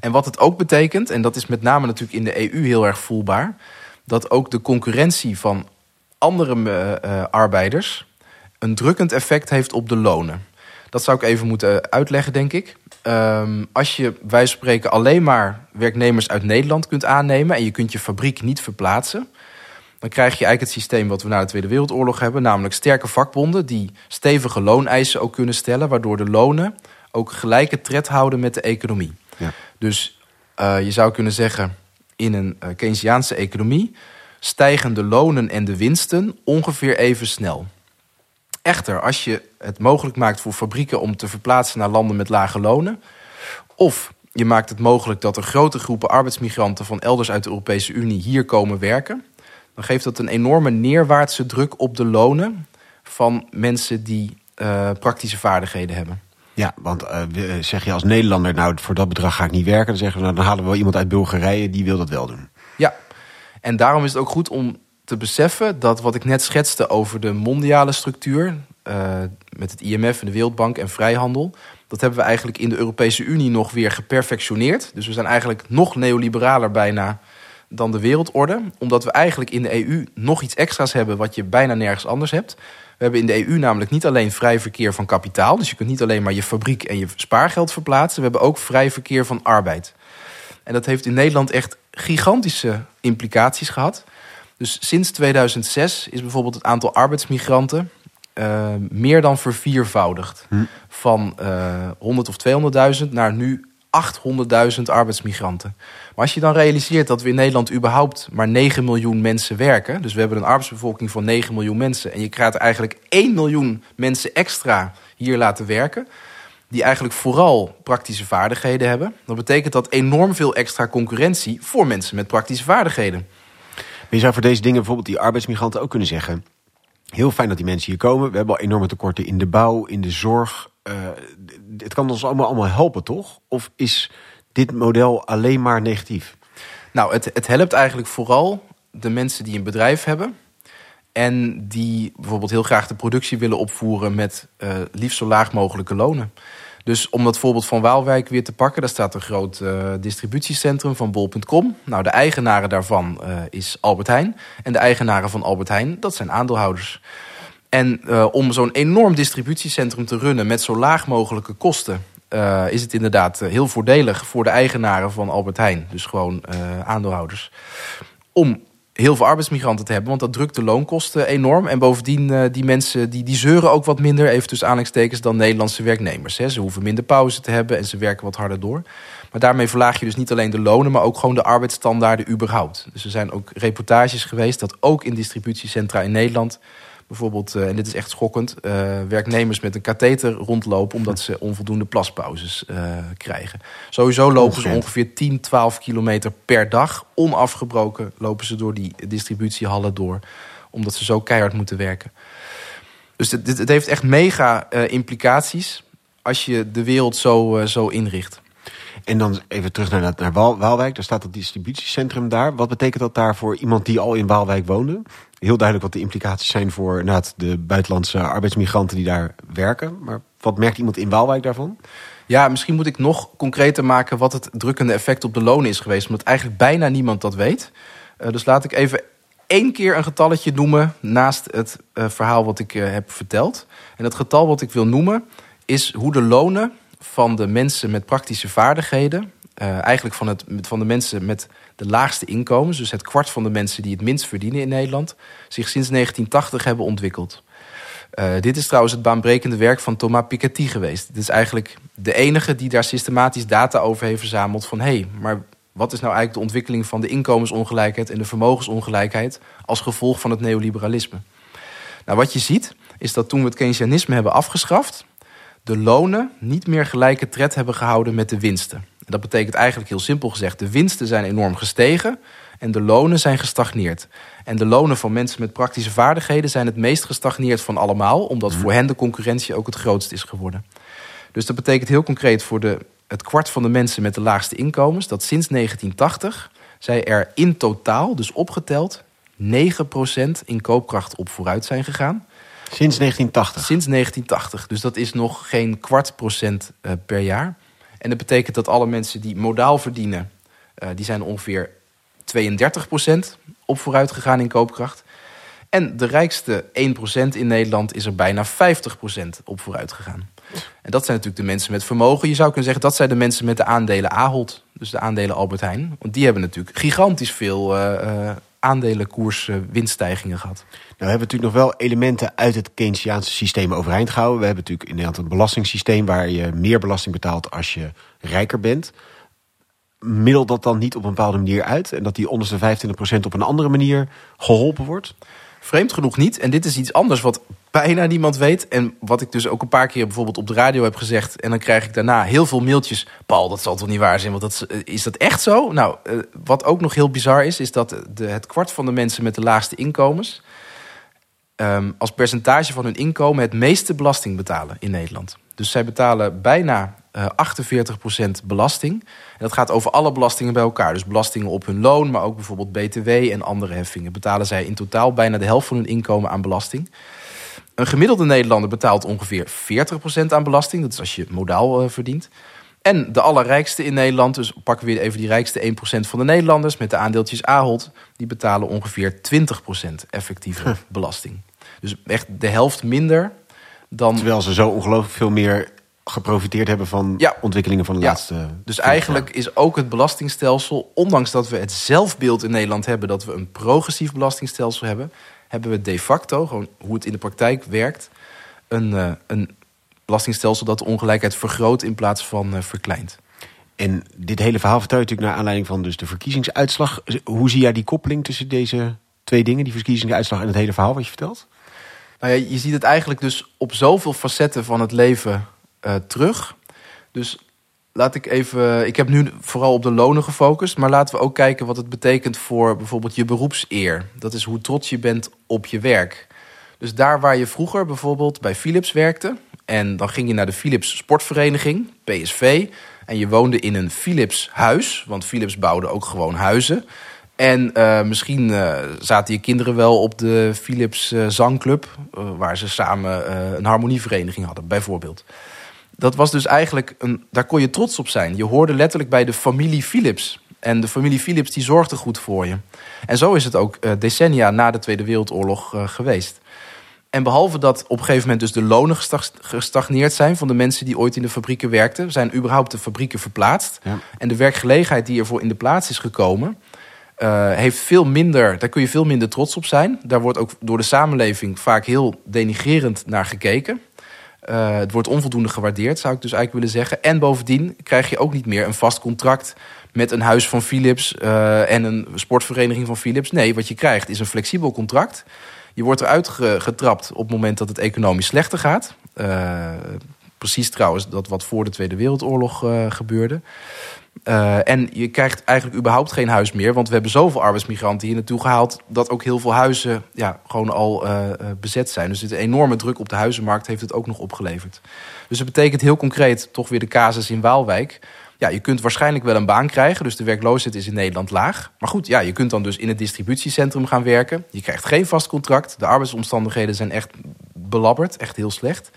En wat het ook betekent, en dat is met name natuurlijk in de EU heel erg voelbaar, dat ook de concurrentie van andere uh, arbeiders een drukkend effect heeft op de lonen. Dat zou ik even moeten uitleggen, denk ik. Um, als je, wij spreken, alleen maar werknemers uit Nederland kunt aannemen en je kunt je fabriek niet verplaatsen, dan krijg je eigenlijk het systeem wat we na de Tweede Wereldoorlog hebben, namelijk sterke vakbonden die stevige looneisen ook kunnen stellen, waardoor de lonen ook gelijke tred houden met de economie. Ja. Dus uh, je zou kunnen zeggen, in een uh, Keynesiaanse economie stijgen de lonen en de winsten ongeveer even snel. Echter, als je het mogelijk maakt voor fabrieken om te verplaatsen naar landen met lage lonen, of je maakt het mogelijk dat er grote groepen arbeidsmigranten van elders uit de Europese Unie hier komen werken, dan geeft dat een enorme neerwaartse druk op de lonen van mensen die uh, praktische vaardigheden hebben. Ja, want uh, zeg je als Nederlander, nou voor dat bedrag ga ik niet werken, dan zeggen we, nou, dan halen we wel iemand uit Bulgarije die wil dat wel doen. Ja, en daarom is het ook goed om te beseffen dat wat ik net schetste over de mondiale structuur, uh, met het IMF en de Wereldbank en vrijhandel, dat hebben we eigenlijk in de Europese Unie nog weer geperfectioneerd. Dus we zijn eigenlijk nog neoliberaler bijna dan de wereldorde, omdat we eigenlijk in de EU nog iets extra's hebben wat je bijna nergens anders hebt. We hebben in de EU namelijk niet alleen vrij verkeer van kapitaal, dus je kunt niet alleen maar je fabriek en je spaargeld verplaatsen, we hebben ook vrij verkeer van arbeid. En dat heeft in Nederland echt gigantische implicaties gehad. Dus sinds 2006 is bijvoorbeeld het aantal arbeidsmigranten uh, meer dan verviervoudigd. Hm. Van uh, eh, 100 of 200.000 naar nu 800.000 arbeidsmigranten. Maar als je dan realiseert dat we in Nederland überhaupt maar 9 miljoen mensen werken. Dus we hebben een arbeidsbevolking van 9 miljoen mensen. En je krijgt eigenlijk 1 miljoen mensen extra hier laten werken. Die eigenlijk vooral praktische vaardigheden hebben. Dan betekent dat enorm veel extra concurrentie voor mensen met praktische vaardigheden. Je zou voor deze dingen bijvoorbeeld die arbeidsmigranten ook kunnen zeggen. Heel fijn dat die mensen hier komen. We hebben al enorme tekorten in de bouw, in de zorg. Uh, het kan ons allemaal, allemaal helpen, toch? Of is dit model alleen maar negatief? Nou, het, het helpt eigenlijk vooral de mensen die een bedrijf hebben. En die bijvoorbeeld heel graag de productie willen opvoeren met uh, liefst zo laag mogelijke lonen. Dus om dat voorbeeld van Waalwijk weer te pakken, daar staat een groot uh, distributiecentrum van bol.com. Nou, de eigenaren daarvan uh, is Albert Heijn. En de eigenaren van Albert Heijn, dat zijn aandeelhouders. En uh, om zo'n enorm distributiecentrum te runnen met zo laag mogelijke kosten, is het inderdaad heel voordelig voor de eigenaren van Albert Heijn, dus gewoon aandeelhouders, om heel veel arbeidsmigranten te hebben. Want dat drukt de loonkosten enorm. En bovendien, uh, die mensen die, die zeuren ook wat minder, even tussen aanhalingstekens, dan Nederlandse werknemers. Hè. Ze hoeven minder pauze te hebben en ze werken wat harder door. Maar daarmee verlaag je dus niet alleen de lonen, maar ook gewoon de arbeidsstandaarden überhaupt. Dus er zijn ook reportages geweest dat ook in distributiecentra in Nederland bijvoorbeeld, en dit is echt schokkend, werknemers met een katheter rondlopen omdat ze onvoldoende plaspauzes krijgen. Sowieso lopen ze ongeveer 10, 12 kilometer per dag. Onafgebroken lopen ze door die distributiehallen door, omdat ze zo keihard moeten werken. Dus het, het heeft echt mega implicaties als je de wereld zo, zo inricht. En dan even terug naar, naar Waalwijk. Daar staat het distributiecentrum daar. Wat betekent dat daar voor iemand die al in Waalwijk woonde? Heel duidelijk wat de implicaties zijn voor de buitenlandse arbeidsmigranten die daar werken. Maar wat merkt iemand in Waalwijk daarvan? Ja, misschien moet ik nog concreter maken wat het drukkende effect op de lonen is geweest. Omdat eigenlijk bijna niemand dat weet. Uh, dus laat ik even één keer een getalletje noemen naast het uh, verhaal wat ik uh, heb verteld. En dat getal wat ik wil noemen is hoe de lonen van de mensen met praktische vaardigheden. Uh, eigenlijk van, het, van de mensen met de laagste inkomens, dus het kwart van de mensen die het minst verdienen in Nederland, zich sinds 1980 hebben ontwikkeld. Uh, dit is trouwens het baanbrekende werk van Thomas Piketty geweest. Dit is eigenlijk de enige die daar systematisch data over heeft verzameld van hé, hey, maar wat is nou eigenlijk de ontwikkeling van de inkomensongelijkheid en de vermogensongelijkheid als gevolg van het neoliberalisme? Nou, wat je ziet is dat toen we het Keynesianisme hebben afgeschaft, de lonen niet meer gelijke tred hebben gehouden met de winsten. Dat betekent eigenlijk heel simpel gezegd: de winsten zijn enorm gestegen en de lonen zijn gestagneerd. En de lonen van mensen met praktische vaardigheden zijn het meest gestagneerd van allemaal, omdat mhm. voor hen de concurrentie ook het grootst is geworden. Dus dat betekent heel concreet voor de, het kwart van de mensen met de laagste inkomens dat sinds 1980 zij er in totaal, dus opgeteld, 9% in koopkracht op vooruit zijn gegaan. Sinds 1980? Sinds 1980. Dus dat is nog geen kwart procent uh, per jaar. En dat betekent dat alle mensen die modaal verdienen... Uh, die zijn ongeveer 32 procent op vooruit gegaan in koopkracht. En de rijkste 1% in Nederland is er bijna 50% op vooruit gegaan. En dat zijn natuurlijk de mensen met vermogen. Je zou kunnen zeggen dat zijn de mensen met de aandelen Ahold. Dus de aandelen Albert Heijn. Want die hebben natuurlijk gigantisch veel uh, aandelenkoers winststijgingen gehad. Nou, we hebben natuurlijk nog wel elementen uit het Keynesiaanse systeem overeind gehouden. We hebben natuurlijk in Nederland een belastingssysteem waar je meer belasting betaalt als je rijker bent. Middelt dat dan niet op een bepaalde manier uit en dat die onderste 25% op een andere manier geholpen wordt? Vreemd genoeg niet. En dit is iets anders wat bijna niemand weet. En wat ik dus ook een paar keer bijvoorbeeld op de radio heb gezegd. En dan krijg ik daarna heel veel mailtjes. Paul, dat zal toch niet waar zijn? Want dat, eh, is dat echt zo? Nou, eh, wat ook nog heel bizar is, is dat de, het kwart van de mensen met de laagste inkomens Ehm, als percentage van hun inkomen het meeste belasting betalen in Nederland. Dus zij betalen bijna eh, 48% belasting. En dat gaat over alle belastingen bij elkaar. Dus belastingen op hun loon, maar ook bijvoorbeeld BTW en andere heffingen. Betalen zij in totaal bijna de helft van hun inkomen aan belasting. Een gemiddelde Nederlander betaalt ongeveer 40% aan belasting. Dat is als je modaal uh, verdient. En de allerrijkste in Nederland, dus pakken we weer even die rijkste 1% van de Nederlanders met de aandeeltjes Ahold, die betalen ongeveer 20% effectieve belasting. Dus echt de helft minder dan. Terwijl ze zo ongelooflijk veel meer geprofiteerd hebben van ja. ontwikkelingen van de laatste. Dus eigenlijk is ook het belastingstelsel, ondanks dat we het zelfbeeld in Nederland hebben dat we een progressief belastingstelsel hebben, hebben we de facto, gewoon hoe het in de praktijk werkt, een, uh, een belastingstelsel dat de ongelijkheid vergroot in plaats van uh, verkleint. En dit hele verhaal vertel je natuurlijk naar aanleiding van dus de verkiezingsuitslag. Hoe zie jij die koppeling tussen deze twee dingen, die verkiezingsuitslag en het hele verhaal wat je vertelt? Nou ja, je ziet het eigenlijk dus op zoveel facetten van het leven uh, terug. Dus laat ik even. Ik heb nu vooral op de lonen gefocust. Maar laten we ook kijken wat het betekent voor bijvoorbeeld je beroepseer. Dat is hoe trots je bent op je werk. Dus daar waar je vroeger bijvoorbeeld bij Philips werkte. En dan ging je naar de Philips Sportvereniging, PSV. En je woonde in een Philips huis. Want Philips bouwde ook gewoon huizen. En uh, misschien uh, zaten je kinderen wel op de Philips uh, Zangclub, waar ze samen een harmonievereniging hadden, bijvoorbeeld. Dat was dus eigenlijk een, daar kon je trots op zijn. Je hoorde letterlijk bij de familie Philips. En de familie Philips die zorgde goed voor je. En zo is het ook decennia na de Tweede Wereldoorlog geweest. En behalve dat op een gegeven moment dus de lonen gestagneerd zijn van de mensen die ooit in de fabrieken werkten, zijn überhaupt de fabrieken verplaatst. Ja. En de werkgelegenheid die ervoor in de plaats is gekomen, uh, heeft veel minder, daar kun je veel minder trots op zijn. Daar wordt ook door de samenleving vaak heel denigerend naar gekeken. Uh, het wordt onvoldoende gewaardeerd, zou ik dus eigenlijk willen zeggen. En bovendien krijg je ook niet meer een vast contract met een huis van Philips uh, en een sportvereniging van Philips. Nee, wat je krijgt is een flexibel contract. Je wordt eruit getrapt op het moment dat het economisch slechter gaat. precies trouwens dat wat voor de Tweede Wereldoorlog gebeurde. Uh, en je krijgt eigenlijk überhaupt geen huis meer. Want we hebben zoveel arbeidsmigranten hier naartoe gehaald. dat ook heel veel huizen ja, gewoon al uh, bezet zijn. Dus een enorme druk op de huizenmarkt heeft het ook nog opgeleverd. Dus dat betekent heel concreet toch weer de casus in Waalwijk. Ja, je kunt waarschijnlijk wel een baan krijgen. Dus de werkloosheid is in Nederland laag. Maar goed, ja, je kunt dan dus in het distributiecentrum gaan werken. Je krijgt geen vast contract. De arbeidsomstandigheden zijn echt belabberd. Echt heel slecht.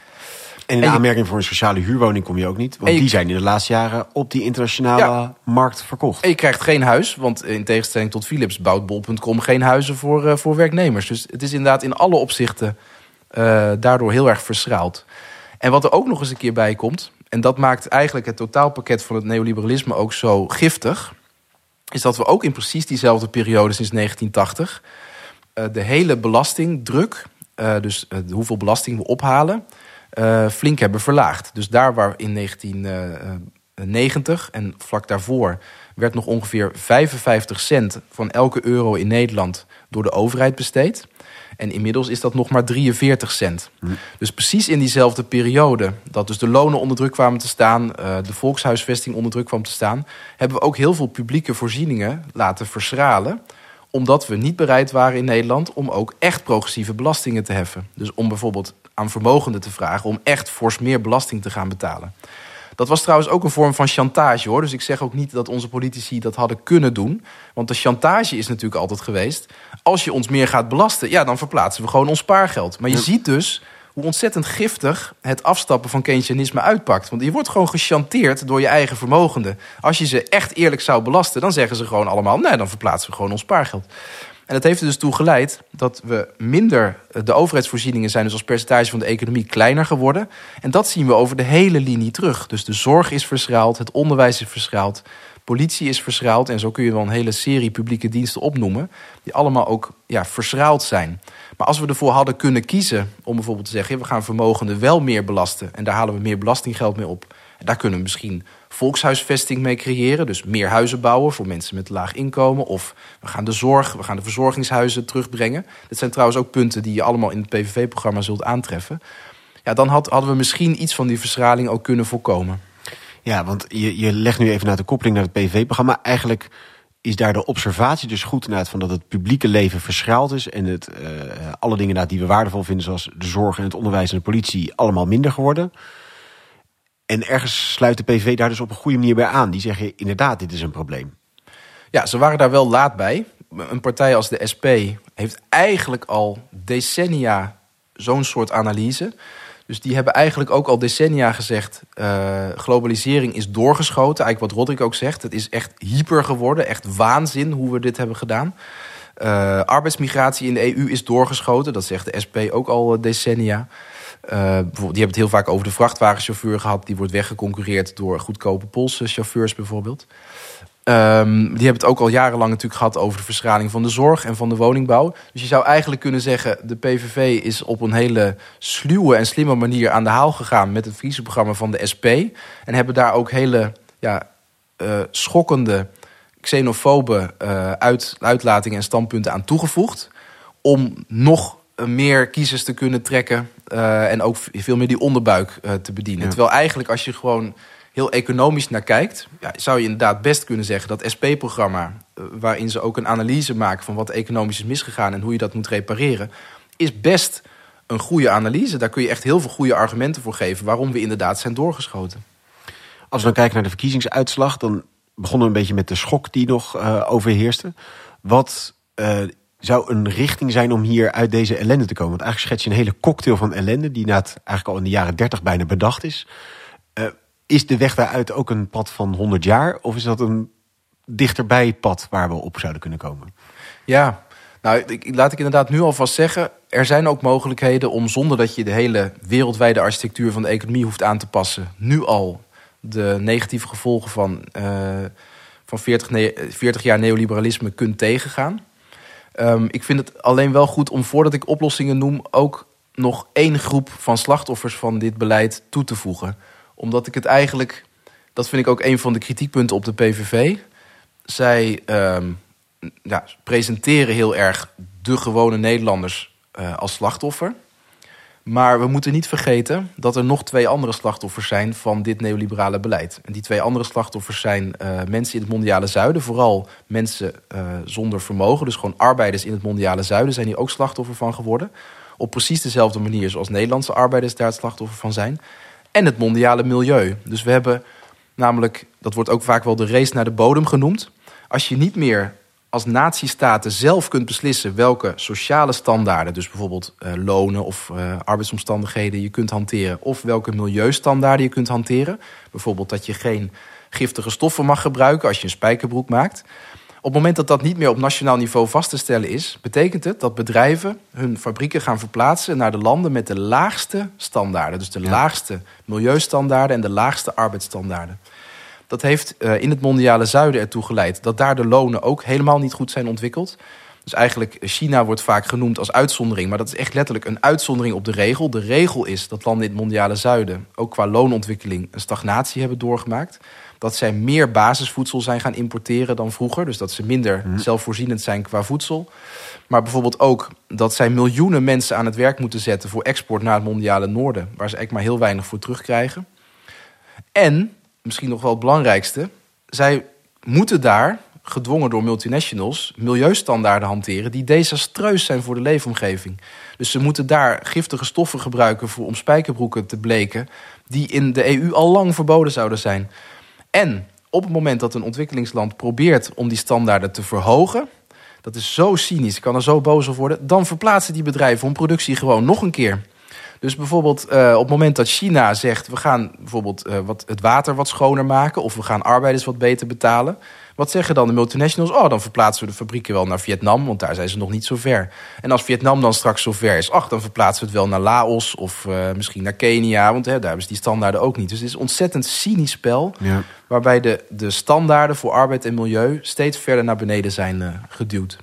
En in de aanmerking voor een sociale huurwoning kom je ook niet. Want die zijn in de laatste jaren op die internationale markt verkocht. En je krijgt geen huis, want in tegenstelling tot Philips bouwt bol.com geen huizen voor, uh, voor werknemers. Dus het is inderdaad in alle opzichten uh, daardoor heel erg verschraald. En wat er ook nog eens een keer bij komt, en dat maakt eigenlijk het totaalpakket van het neoliberalisme ook zo giftig, is dat we ook in precies diezelfde periode sinds 1980 uh, de hele belastingdruk, dus hoeveel belasting we ophalen, uh, flink hebben verlaagd. Dus daar waar in 1990 en vlak daarvoor werd nog ongeveer 55 cent van elke euro in Nederland door de overheid besteed. En inmiddels is dat nog maar 43 cent. Hm. Dus precies in diezelfde periode, dat dus de lonen onder druk kwamen te staan, de volkshuisvesting onder druk kwam te staan, hebben we ook heel veel publieke voorzieningen laten verschralen omdat we niet bereid waren in Nederland om ook echt progressieve belastingen te heffen. Dus om bijvoorbeeld aan vermogenden te vragen om echt fors meer belasting te gaan betalen. Dat was trouwens ook een vorm van chantage hoor. Dus ik zeg ook niet dat onze politici dat hadden kunnen doen. Want de chantage is natuurlijk altijd geweest. Als je ons meer gaat belasten, ja, dan verplaatsen we gewoon ons spaargeld. Maar je ziet dus hoe ontzettend giftig het afstappen van Keynesianisme uitpakt. Want je wordt gewoon gechanteerd door je eigen vermogenden. Als je ze echt eerlijk zou belasten, dan zeggen ze gewoon allemaal: nee, dan verplaatsen we gewoon ons spaargeld. En dat heeft er dus toe geleid dat we minder. De overheidsvoorzieningen zijn dus als percentage van de economie kleiner geworden. En dat zien we over de hele linie terug. Dus de zorg is verschraald, het onderwijs is verschraald, politie is verschraald. En zo kun je wel een hele serie publieke diensten opnoemen. Die allemaal ook ja, verschraald zijn. Maar als we ervoor hadden kunnen kiezen om bijvoorbeeld te zeggen: we gaan vermogenden wel meer belasten. En daar halen we meer belastinggeld mee op. Daar kunnen we misschien volkshuisvesting mee creëren. Dus meer huizen bouwen voor mensen met laag inkomen. Of we gaan de zorg, we gaan de verzorgingshuizen terugbrengen. Dit zijn trouwens ook punten die je allemaal in het PVV-programma zult aantreffen. Ja, dan had, hadden we misschien iets van die verschraling ook kunnen voorkomen. Ja, want je, je legt nu even naar de koppeling naar het PVV-programma. Eigenlijk is daar de observatie dus goed inderdaad van dat het publieke leven verschraald is. En het, uh, alle dingen die we waardevol vinden, zoals de zorg en het onderwijs en de politie, allemaal minder geworden. En ergens sluit de PV daar dus op een goede manier bij aan. Die zeggen inderdaad, dit is een probleem. Ja, ze waren daar wel laat bij. Een partij als de SP heeft eigenlijk al decennia zo'n soort analyse. Dus die hebben eigenlijk ook al decennia gezegd: uh, globalisering is doorgeschoten. Eigenlijk wat Roderick ook zegt: het is echt hyper geworden, echt waanzin hoe we dit hebben gedaan. Uh, arbeidsmigratie in de EU is doorgeschoten, dat zegt de SP ook al decennia. Uh, die hebben het heel vaak over de vrachtwagenchauffeur gehad. Die wordt weggeconcureerd door goedkope Poolse chauffeurs bijvoorbeeld. Um, die hebben het ook al jarenlang natuurlijk gehad over de verschraling van de zorg en van de woningbouw. Dus je zou eigenlijk kunnen zeggen, de PVV is op een hele sluwe en slimme manier aan de haal gegaan met het verkiezingsprogramma van de SP. En hebben daar ook hele ja, uh, schokkende, xenofobe uit, uitlatingen en standpunten aan toegevoegd. Om nog meer kiezers te kunnen trekken uh, en ook veel meer die onderbuik uh, te bedienen. Terwijl eigenlijk als je gewoon heel economisch naar kijkt, ja, zou je inderdaad best kunnen zeggen dat SP-programma, uh, waarin ze ook een analyse maken van wat economisch is misgegaan en hoe je dat moet repareren, is best een goede analyse. Daar kun je echt heel veel goede argumenten voor geven waarom we inderdaad zijn doorgeschoten. Als we dan kijken naar de verkiezingsuitslag, dan begonnen we een beetje met de schok die nog overheerste. Wat zou een richting zijn om hier uit deze ellende te komen? Want eigenlijk schets je een hele cocktail van ellende... die na het, eigenlijk al in de jaren 30 bijna bedacht is. Uh, is de weg daaruit ook een pad van 100 jaar? Of is dat een dichterbij pad waar we op zouden kunnen komen? Ja, nou, ik, laat ik inderdaad nu alvast zeggen... er zijn ook mogelijkheden om zonder dat je de hele wereldwijde architectuur van de economie hoeft aan te passen... nu al de negatieve gevolgen van, uh, van 40, 40 jaar neoliberalisme kunt tegengaan... Um, ik vind het alleen wel goed om voordat ik oplossingen noem, ook nog één groep van slachtoffers van dit beleid toe te voegen. Omdat ik het eigenlijk, dat vind ik ook een van de kritiekpunten op de PVV. Zij um, ja, presenteren heel erg de gewone Nederlanders uh, als slachtoffer. Maar we moeten niet vergeten dat er nog twee andere slachtoffers zijn van dit neoliberale beleid. En die twee andere slachtoffers zijn uh, mensen in het mondiale zuiden. Vooral mensen uh, zonder vermogen. Dus gewoon arbeiders in het mondiale zuiden zijn hier ook slachtoffer van geworden. Op precies dezelfde manier zoals Nederlandse arbeiders daar het slachtoffer van zijn. En het mondiale milieu. Dus we hebben namelijk, dat wordt ook vaak wel de race naar de bodem genoemd. Als je niet meer als natiestaten zelf kunt beslissen welke sociale standaarden, dus bijvoorbeeld uh, lonen of uh, arbeidsomstandigheden, je kunt hanteren, of welke milieustandaarden je kunt hanteren. Bijvoorbeeld dat je geen giftige stoffen mag gebruiken als je een spijkerbroek maakt. Op het moment dat dat niet meer op nationaal niveau vast te stellen is, betekent het dat bedrijven hun fabrieken gaan verplaatsen naar de landen met de laagste standaarden. Dus de ja. laagste milieustandaarden en de laagste arbeidsstandaarden. Dat heeft uh, in het mondiale zuiden ertoe geleid dat daar de lonen ook helemaal niet goed zijn ontwikkeld. Dus eigenlijk, China wordt vaak genoemd als uitzondering. Maar dat is echt letterlijk een uitzondering op de regel. De regel is dat landen in het mondiale zuiden ook qua loonontwikkeling een stagnatie hebben doorgemaakt. Dat zij meer basisvoedsel zijn gaan importeren dan vroeger. Dus dat ze minder mm. zelfvoorzienend zijn qua voedsel. Maar bijvoorbeeld ook dat zij miljoenen mensen aan het werk moeten zetten voor export naar het mondiale noorden. Waar ze eigenlijk maar heel weinig voor terugkrijgen. En misschien nog wel het belangrijkste. Zij moeten daar, gedwongen door multinationals, milieustandaarden hanteren die desastreus zijn voor de leefomgeving. Dus ze moeten daar giftige stoffen gebruiken voor, om spijkerbroeken te bleken, die in de EU al lang verboden zouden zijn. En op het moment dat een ontwikkelingsland probeert om die standaarden te verhogen, dat is zo cynisch, kan er zo boos op worden, dan verplaatsen die bedrijven hun productie gewoon nog een keer. Dus bijvoorbeeld uh, op het moment dat China zegt... we gaan bijvoorbeeld uh, wat, het water wat schoner maken... of we gaan arbeiders wat beter betalen... wat zeggen dan de multinationals? Oh, dan verplaatsen we de fabrieken wel naar Vietnam... want daar zijn ze nog niet zo ver. En als Vietnam dan straks zo ver is... ach, dan verplaatsen we het wel naar Laos of uh, misschien naar Kenia... want hè, daar hebben ze die standaarden ook niet. Dus het is een ontzettend cynisch spel... Ja. waarbij de, de standaarden voor arbeid en milieu... steeds verder naar beneden zijn geduwd.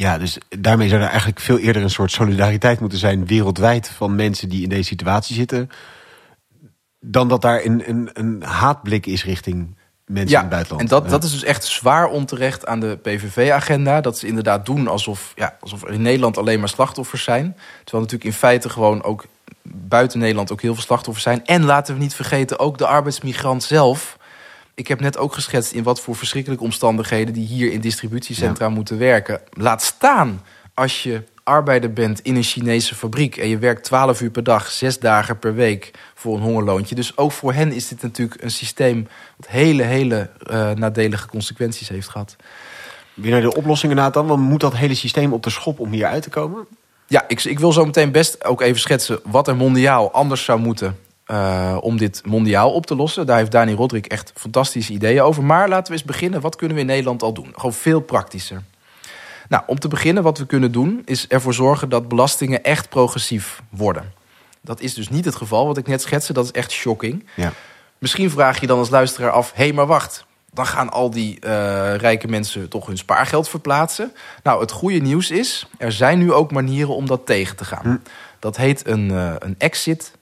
Ja, dus daarmee zou er eigenlijk veel eerder een soort solidariteit moeten zijn wereldwijd van mensen die in deze situatie zitten. Dan dat daar een, een, een haatblik is richting mensen in het buitenland. En dat, dat is dus echt zwaar onterecht aan de PVV-agenda. Dat ze inderdaad doen alsof, ja, alsof er in Nederland alleen maar slachtoffers zijn. Terwijl natuurlijk in feite gewoon ook buiten Nederland ook heel veel slachtoffers zijn. En laten we niet vergeten, ook de arbeidsmigrant zelf ik heb net ook geschetst in wat voor verschrikkelijke omstandigheden die hier in distributiecentra moeten werken. Laat staan als je arbeider bent in een Chinese fabriek en je werkt 12 uur per dag, zes dagen per week voor een hongerloontje. Dus ook voor hen is dit natuurlijk een systeem dat hele, hele uh, nadelige consequenties heeft gehad. Weer naar de oplossingen na dan, want moet dat hele systeem op de schop om hier uit te komen? Ja, ik, ik wil zo meteen best ook even schetsen wat er mondiaal anders zou moeten uh, om dit mondiaal op te lossen. Daar heeft Dani Rodrik echt fantastische ideeën over. Maar laten we eens beginnen. Wat kunnen we in Nederland al doen? Gewoon veel praktischer. Nou, om te beginnen, wat we kunnen doen, is ervoor zorgen dat belastingen echt progressief worden. Dat is dus niet het geval wat ik net schetste. Dat is echt shocking. Ja. Misschien vraag je dan als luisteraar af: hé, hey, maar wacht. Dan gaan al die uh, rijke mensen toch hun spaargeld verplaatsen. Nou, het goede nieuws is: er zijn nu ook manieren om dat tegen te gaan. Hm. Dat heet een, uh, een exit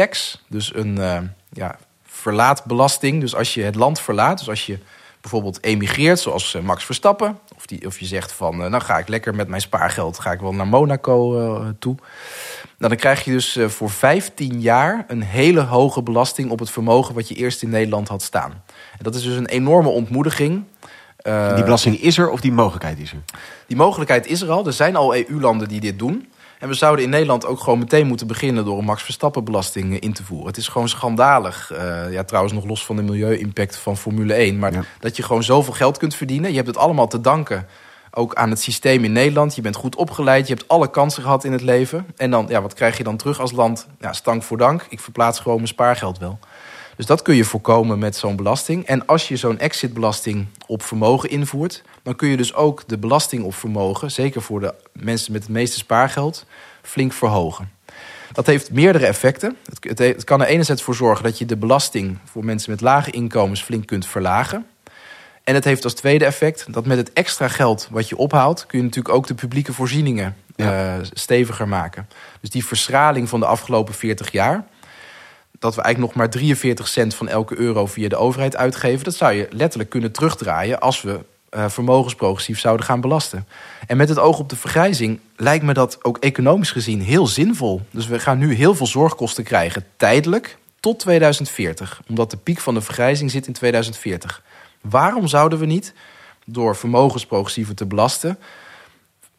tax, dus een uh, ja, verlaatbelasting. Dus als je het land verlaat, dus als je bijvoorbeeld emigreert, zoals uh, Max Verstappen, of, die, of je zegt van, uh, nou ga ik lekker met mijn spaargeld, ga ik wel naar Monaco toe. Nou, dan krijg je dus voor 15 jaar een hele hoge belasting op het vermogen wat je eerst in Nederland had staan. En dat is dus een enorme ontmoediging. die belasting is er of die mogelijkheid is er? Die mogelijkheid is er al. Er zijn al EU-landen die dit doen. En we zouden in Nederland ook gewoon meteen moeten beginnen door een Max Verstappen-belasting eh, in te voeren. Het is gewoon schandalig. Uh, ja, trouwens, nog los van de milieu-impact van Formule 1. Maar dat je gewoon zoveel geld kunt verdienen. Je hebt het allemaal te danken ook aan het systeem in Nederland. Je bent goed opgeleid, je hebt alle kansen gehad in het leven. En dan, ja, wat krijg je dan terug als land? Ja, stank voor dank. Ik verplaats gewoon mijn spaargeld wel. Dus dat kun je voorkomen met zo'n belasting. En als je zo'n exitbelasting op vermogen invoert, dan kun je dus ook de belasting op vermogen, zeker voor de mensen met het meeste spaargeld, flink verhogen. Dat heeft meerdere effecten. Het, het, kan er enerzijds voor zorgen dat je de belasting voor mensen met lage inkomens flink kunt verlagen. En het heeft als tweede effect dat met het extra geld wat je ophaalt, kun je natuurlijk ook de publieke voorzieningen uh, steviger maken. Dus die verschraling van de afgelopen 40 jaar, dat we eigenlijk nog maar 43 cent van elke euro via de overheid uitgeven. Dat zou je letterlijk kunnen terugdraaien als we uh, vermogens progressief zouden gaan belasten. En met het oog op de vergrijzing lijkt me dat ook economisch gezien heel zinvol. Dus we gaan nu heel veel zorgkosten krijgen, tijdelijk, tot 2040. Omdat de piek van de vergrijzing zit in 2040. Waarom zouden we niet, door vermogensprogressiever te belasten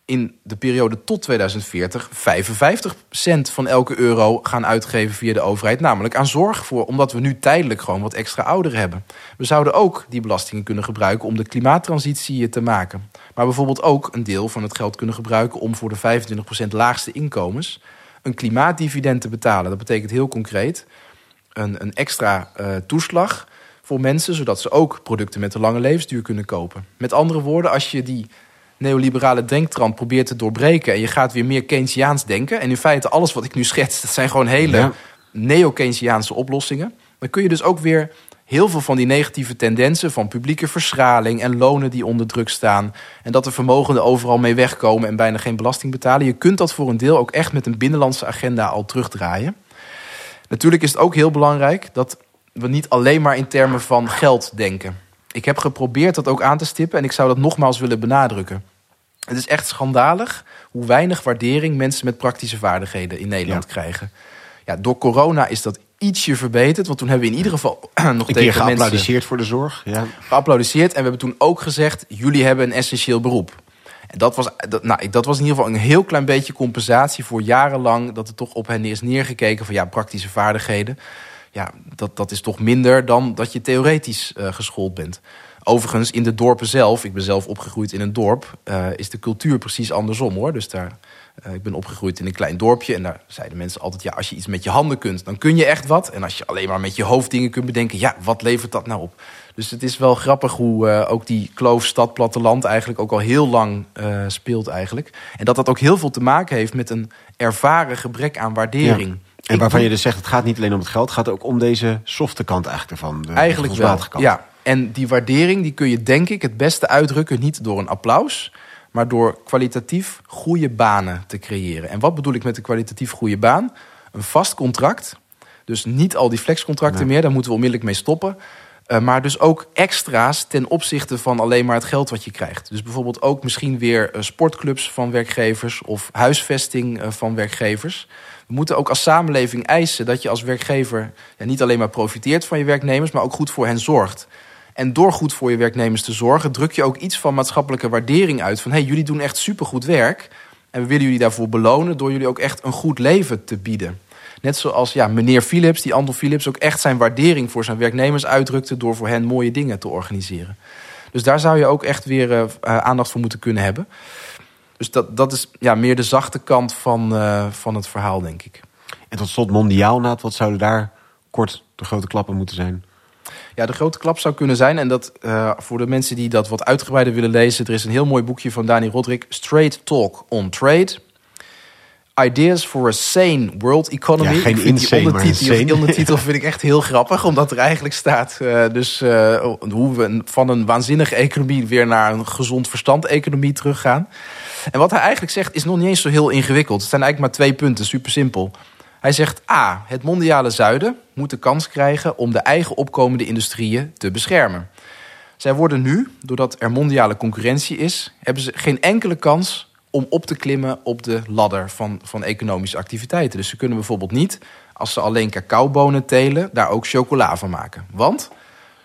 in de periode tot 2040 55 cent van elke euro gaan uitgeven via de overheid. Namelijk aan zorg voor, omdat we nu tijdelijk gewoon wat extra ouderen hebben. We zouden ook die belastingen kunnen gebruiken om de klimaattransitie te maken. Maar bijvoorbeeld ook een deel van het geld kunnen gebruiken om voor de 25% laagste inkomens een klimaatdividend te betalen. Dat betekent heel concreet een, een extra uh, toeslag voor mensen, zodat ze ook producten met een lange levensduur kunnen kopen. Met andere woorden, als je die neoliberale denktrand probeert te doorbreken... en je gaat weer meer Keynesiaans denken... en in feite alles wat ik nu schets, dat zijn gewoon hele neo-Keynesiaanse oplossingen... dan kun je dus ook weer heel veel van die negatieve tendensen... van publieke verschraling en lonen die onder druk staan... en dat de vermogenden overal mee wegkomen en bijna geen belasting betalen... je kunt dat voor een deel ook echt met een binnenlandse agenda al terugdraaien. Natuurlijk is het ook heel belangrijk dat we niet alleen maar in termen van geld denken... Ik heb geprobeerd dat ook aan te stippen en ik zou dat nogmaals willen benadrukken. Het is echt schandalig hoe weinig waardering mensen met praktische vaardigheden in Nederland krijgen. Ja, door corona is dat ietsje verbeterd. Want toen hebben we in ieder geval nog een keer geapplaudiseerd voor de zorg. Ja. Geapplaudiseerd en we hebben toen ook gezegd: jullie hebben een essentieel beroep. En dat was, dat, nou, dat was in ieder geval een heel klein beetje compensatie voor jarenlang dat er toch op hen is neergekeken van ja, praktische vaardigheden ja, dat, dat is toch minder dan dat je theoretisch uh, geschoold bent. Overigens, in de dorpen zelf, ik ben zelf opgegroeid in een dorp, uh, is de cultuur precies andersom hoor. Dus daar, uh, ik ben opgegroeid in een klein dorpje en daar zeiden mensen altijd: ja, als je iets met je handen kunt, dan kun je echt wat. En als je alleen maar met je hoofd dingen kunt bedenken, ja, wat levert dat nou op? Dus het is wel grappig hoe ook die kloof stad-platteland eigenlijk ook al heel lang speelt eigenlijk. En dat dat ook heel veel te maken heeft met een ervaren gebrek aan waardering. En waarvan je dus zegt, het gaat niet alleen om het geld, het gaat ook om deze softe kant eigenlijk ervan. De eigenlijk wel, kant. ja. En die waardering die kun je denk ik het beste uitdrukken niet door een applaus, maar door kwalitatief goede banen te creëren. En wat bedoel ik met een kwalitatief goede baan? Een vast contract, dus niet al die flexcontracten meer, daar moeten we onmiddellijk mee stoppen. Uh, maar dus ook extra's ten opzichte van alleen maar het geld wat je krijgt. Dus bijvoorbeeld ook misschien weer uh, sportclubs van werkgevers of huisvesting uh, van werkgevers. We moeten ook als samenleving eisen dat je als werkgever ja, niet alleen maar profiteert van je werknemers, maar ook goed voor hen zorgt. En door goed voor je werknemers te zorgen, druk je ook iets van maatschappelijke waardering uit. Van hey, jullie doen echt supergoed werk. En we willen jullie daarvoor belonen door jullie ook echt een goed leven te bieden. Net zoals ja, meneer Philips, die Anton Philips, ook echt zijn waardering voor zijn werknemers uitdrukte door voor hen mooie dingen te organiseren. Dus daar zou je ook echt weer uh, aandacht voor moeten kunnen hebben. Dus dat, dat is ja, meer de zachte kant van, uh, van het verhaal, denk ik. En tot slot mondiaal, Naad, wat zouden daar kort de grote klappen moeten zijn? Ja, de grote klap zou kunnen zijn, en dat uh, voor de mensen die dat wat uitgebreider willen lezen, er is een heel mooi boekje van Dani Rodrik, Straight Talk on Trade. Ideas for a Sane World Economy. Ja, geen insane, die ondertitel, die ondertitel vind ik echt heel grappig, omdat er eigenlijk staat uh, dus uh, hoe we van een waanzinnige economie weer naar een gezond verstand economie teruggaan. En wat hij eigenlijk zegt is nog niet eens zo heel ingewikkeld. Het zijn eigenlijk maar twee punten, super simpel. Hij zegt A, het mondiale zuiden moet de kans krijgen om de eigen opkomende industrieën te beschermen. Zij worden nu, doordat er mondiale concurrentie is, hebben ze geen enkele kans om op te klimmen op de ladder van, van economische activiteiten. Dus ze kunnen bijvoorbeeld niet, als ze alleen cacaobonen telen, daar ook chocola van maken. Want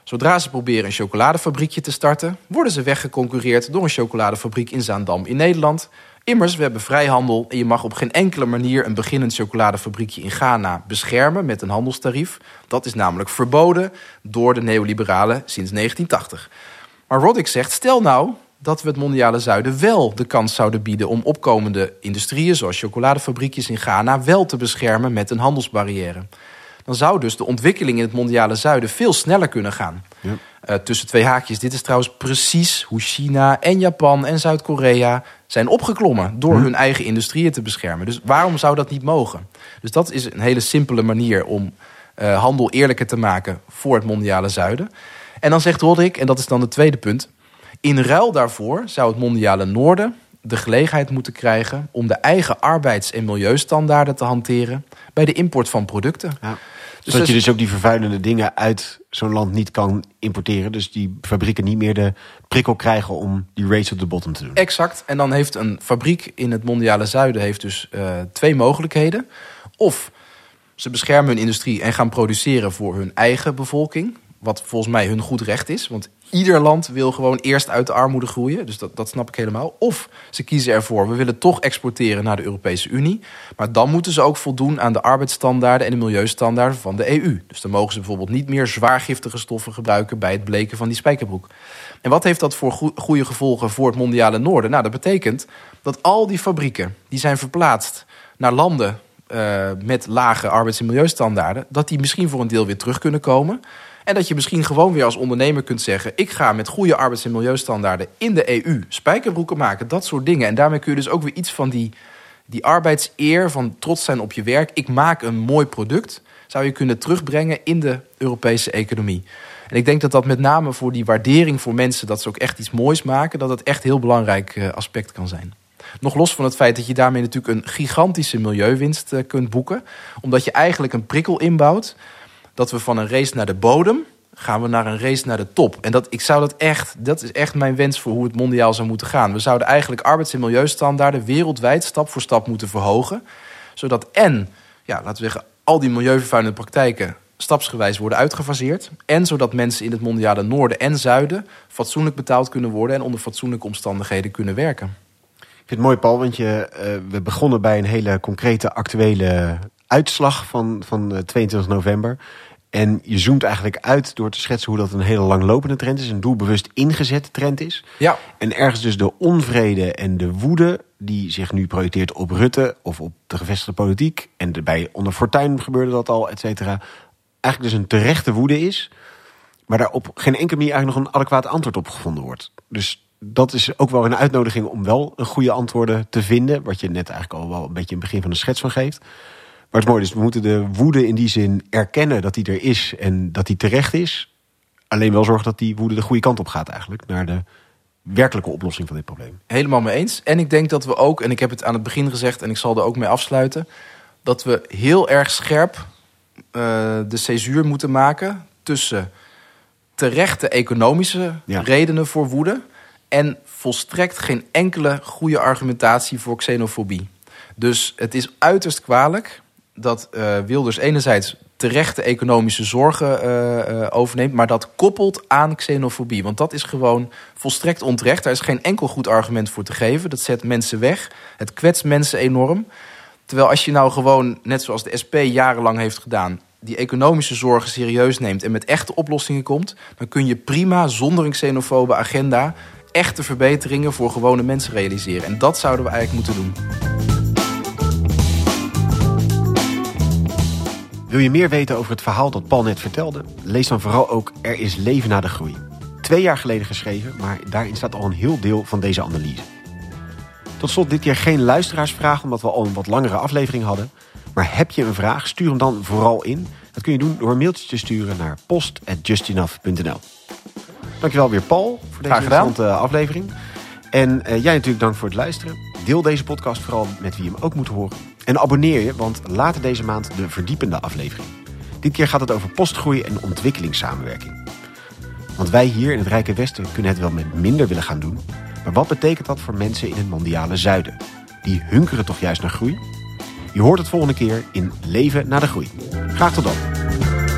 Zodra ze proberen een chocoladefabriekje te starten, worden ze weggeconcurreerd door een chocoladefabriek in Zaandam in Nederland. Immers, we hebben vrijhandel en je mag op geen enkele manier een beginnend chocoladefabriekje in Ghana beschermen met een handelstarief. Dat is namelijk verboden door de neoliberalen sinds 1980. Maar Roddick zegt: stel nou dat we het mondiale zuiden wel de kans zouden bieden om opkomende industrieën, zoals chocoladefabriekjes in Ghana, wel te beschermen met een handelsbarrière dan zou dus de ontwikkeling in het mondiale zuiden veel sneller kunnen gaan. Ja. Uh, tussen twee haakjes. Dit is trouwens precies hoe China en Japan en Zuid-Korea zijn opgeklommen door hm. hun eigen industrieën te beschermen. Dus waarom zou dat niet mogen? Dus dat is een hele simpele manier om uh, handel eerlijker te maken voor het mondiale zuiden. En dan zegt Rodrik, en dat is dan het tweede punt. In ruil daarvoor zou het mondiale noorden de gelegenheid moeten krijgen om de eigen arbeids- en milieustandaarden te hanteren bij de import van producten. Ja. Dus dat je dus ook die vervuilende dingen uit zo'n land niet kan importeren. Dus die fabrieken niet meer de prikkel krijgen om die race op de bottom te doen. Exact. En dan heeft een fabriek in het mondiale zuiden heeft dus uh, twee mogelijkheden. Of ze beschermen hun industrie en gaan produceren voor hun eigen bevolking. Wat volgens mij hun goed recht is. Want ieder land wil gewoon eerst uit de armoede groeien. Dus dat, dat snap ik helemaal. Of ze kiezen ervoor, we willen toch exporteren naar de Europese Unie. Maar dan moeten ze ook voldoen aan de arbeidsstandaarden en de milieustandaarden van de EU. Dus dan mogen ze bijvoorbeeld niet meer zwaargiftige stoffen gebruiken bij het bleken van die spijkerbroek. En wat heeft dat voor goede gevolgen voor het mondiale noorden? Nou, dat betekent dat al die fabrieken die zijn verplaatst naar landen uh, met lage arbeids- en milieustandaarden, dat die misschien voor een deel weer terug kunnen komen. En dat je misschien gewoon weer als ondernemer kunt zeggen: ik ga met goede arbeids- en milieustandaarden in de EU spijkerbroeken maken, dat soort dingen. En daarmee kun je dus ook weer iets van die, die arbeidseer, van trots zijn op je werk. Ik maak een mooi product, zou je kunnen terugbrengen in de Europese economie. En ik denk dat dat met name voor die waardering voor mensen, dat ze ook echt iets moois maken, dat dat echt heel belangrijk eh, aspect kan zijn. Nog los van het feit dat je daarmee natuurlijk een gigantische milieuwinst eh, kunt boeken. Omdat je eigenlijk een prikkel inbouwt dat we van een race naar de bodem gaan we naar een race naar de top. En dat, ik zou dat echt, dat is echt mijn wens voor hoe het mondiaal zou moeten gaan. We zouden eigenlijk arbeids- en milieustandaarden wereldwijd stap voor stap moeten verhogen. Zodat en, ja, laten we zeggen, al die milieuvervuilende praktijken stapsgewijs worden uitgefaseerd. En zodat mensen in het mondiale noorden en zuiden fatsoenlijk betaald kunnen worden en onder fatsoenlijke omstandigheden kunnen werken. Ik vind het mooi, Paul, want je, uh, we begonnen bij een hele concrete actuele uitslag van, van 22 eh, november. En je zoomt eigenlijk uit door te schetsen hoe dat een hele langlopende trend is. Een doelbewust ingezette trend is. Ja. En ergens dus de onvrede en de woede die zich nu projecteert op Rutte of op de gevestigde politiek. En bij onder Fortuyn gebeurde dat al, et cetera. Eigenlijk dus een terechte woede is. Maar daar op geen enkele manier eigenlijk nog een adequaat antwoord op gevonden wordt. Dus dat is ook wel een uitnodiging om wel een goede antwoorden te vinden. Wat je net eigenlijk al wel een beetje in het begin van de schets van geeft. Maar het mooie is, we moeten de woede in die zin erkennen dat die er is en dat die terecht is. Alleen wel zorgen dat die woede de goede kant op gaat eigenlijk. Naar de werkelijke oplossing van dit probleem. Helemaal mee eens. En ik denk dat we ook, en ik heb het aan het begin gezegd en ik zal er ook mee afsluiten. Dat we heel erg scherp uh, de césuur moeten maken tussen terechte economische redenen voor woede. En volstrekt geen enkele goede argumentatie voor xenofobie. Dus het is uiterst kwalijk dat uh, Wilders enerzijds terechte economische zorgen uh, overneemt, maar dat koppelt aan xenofobie. Want dat is gewoon volstrekt onterecht. Daar is geen enkel goed argument voor te geven. Dat zet mensen weg. Het kwetst mensen enorm. Terwijl als je nou gewoon, net zoals de SP jarenlang heeft gedaan, die economische zorgen serieus neemt en met echte oplossingen komt, dan kun je prima zonder een xenofobe agenda echte verbeteringen voor gewone mensen realiseren. En dat zouden we eigenlijk moeten doen. Wil je meer weten over het verhaal dat Paul net vertelde? Lees dan vooral ook Er is leven na de groei. Twee jaar geleden geschreven, maar daarin staat al een heel deel van deze analyse. Tot slot dit keer geen luisteraarsvraag, omdat we al een wat langere aflevering hadden. Maar heb je een vraag, stuur hem dan vooral in. Dat kun je doen door een mailtje te sturen naar post.justenough.nl. Dankjewel weer Paul voor deze interessante aflevering. En uh, jij natuurlijk dank voor het luisteren. Deel deze podcast vooral met wie hem ook moet horen. En abonneer je, want later deze maand de verdiepende aflevering. Dit keer gaat het over postgroei en ontwikkelingssamenwerking. Want wij hier in het Rijke Westen kunnen het wel met minder willen gaan doen. Maar wat betekent dat voor mensen in het mondiale zuiden? Die hunkeren toch juist naar groei? Je hoort het volgende keer in Leven na de Groei. Graag tot dan.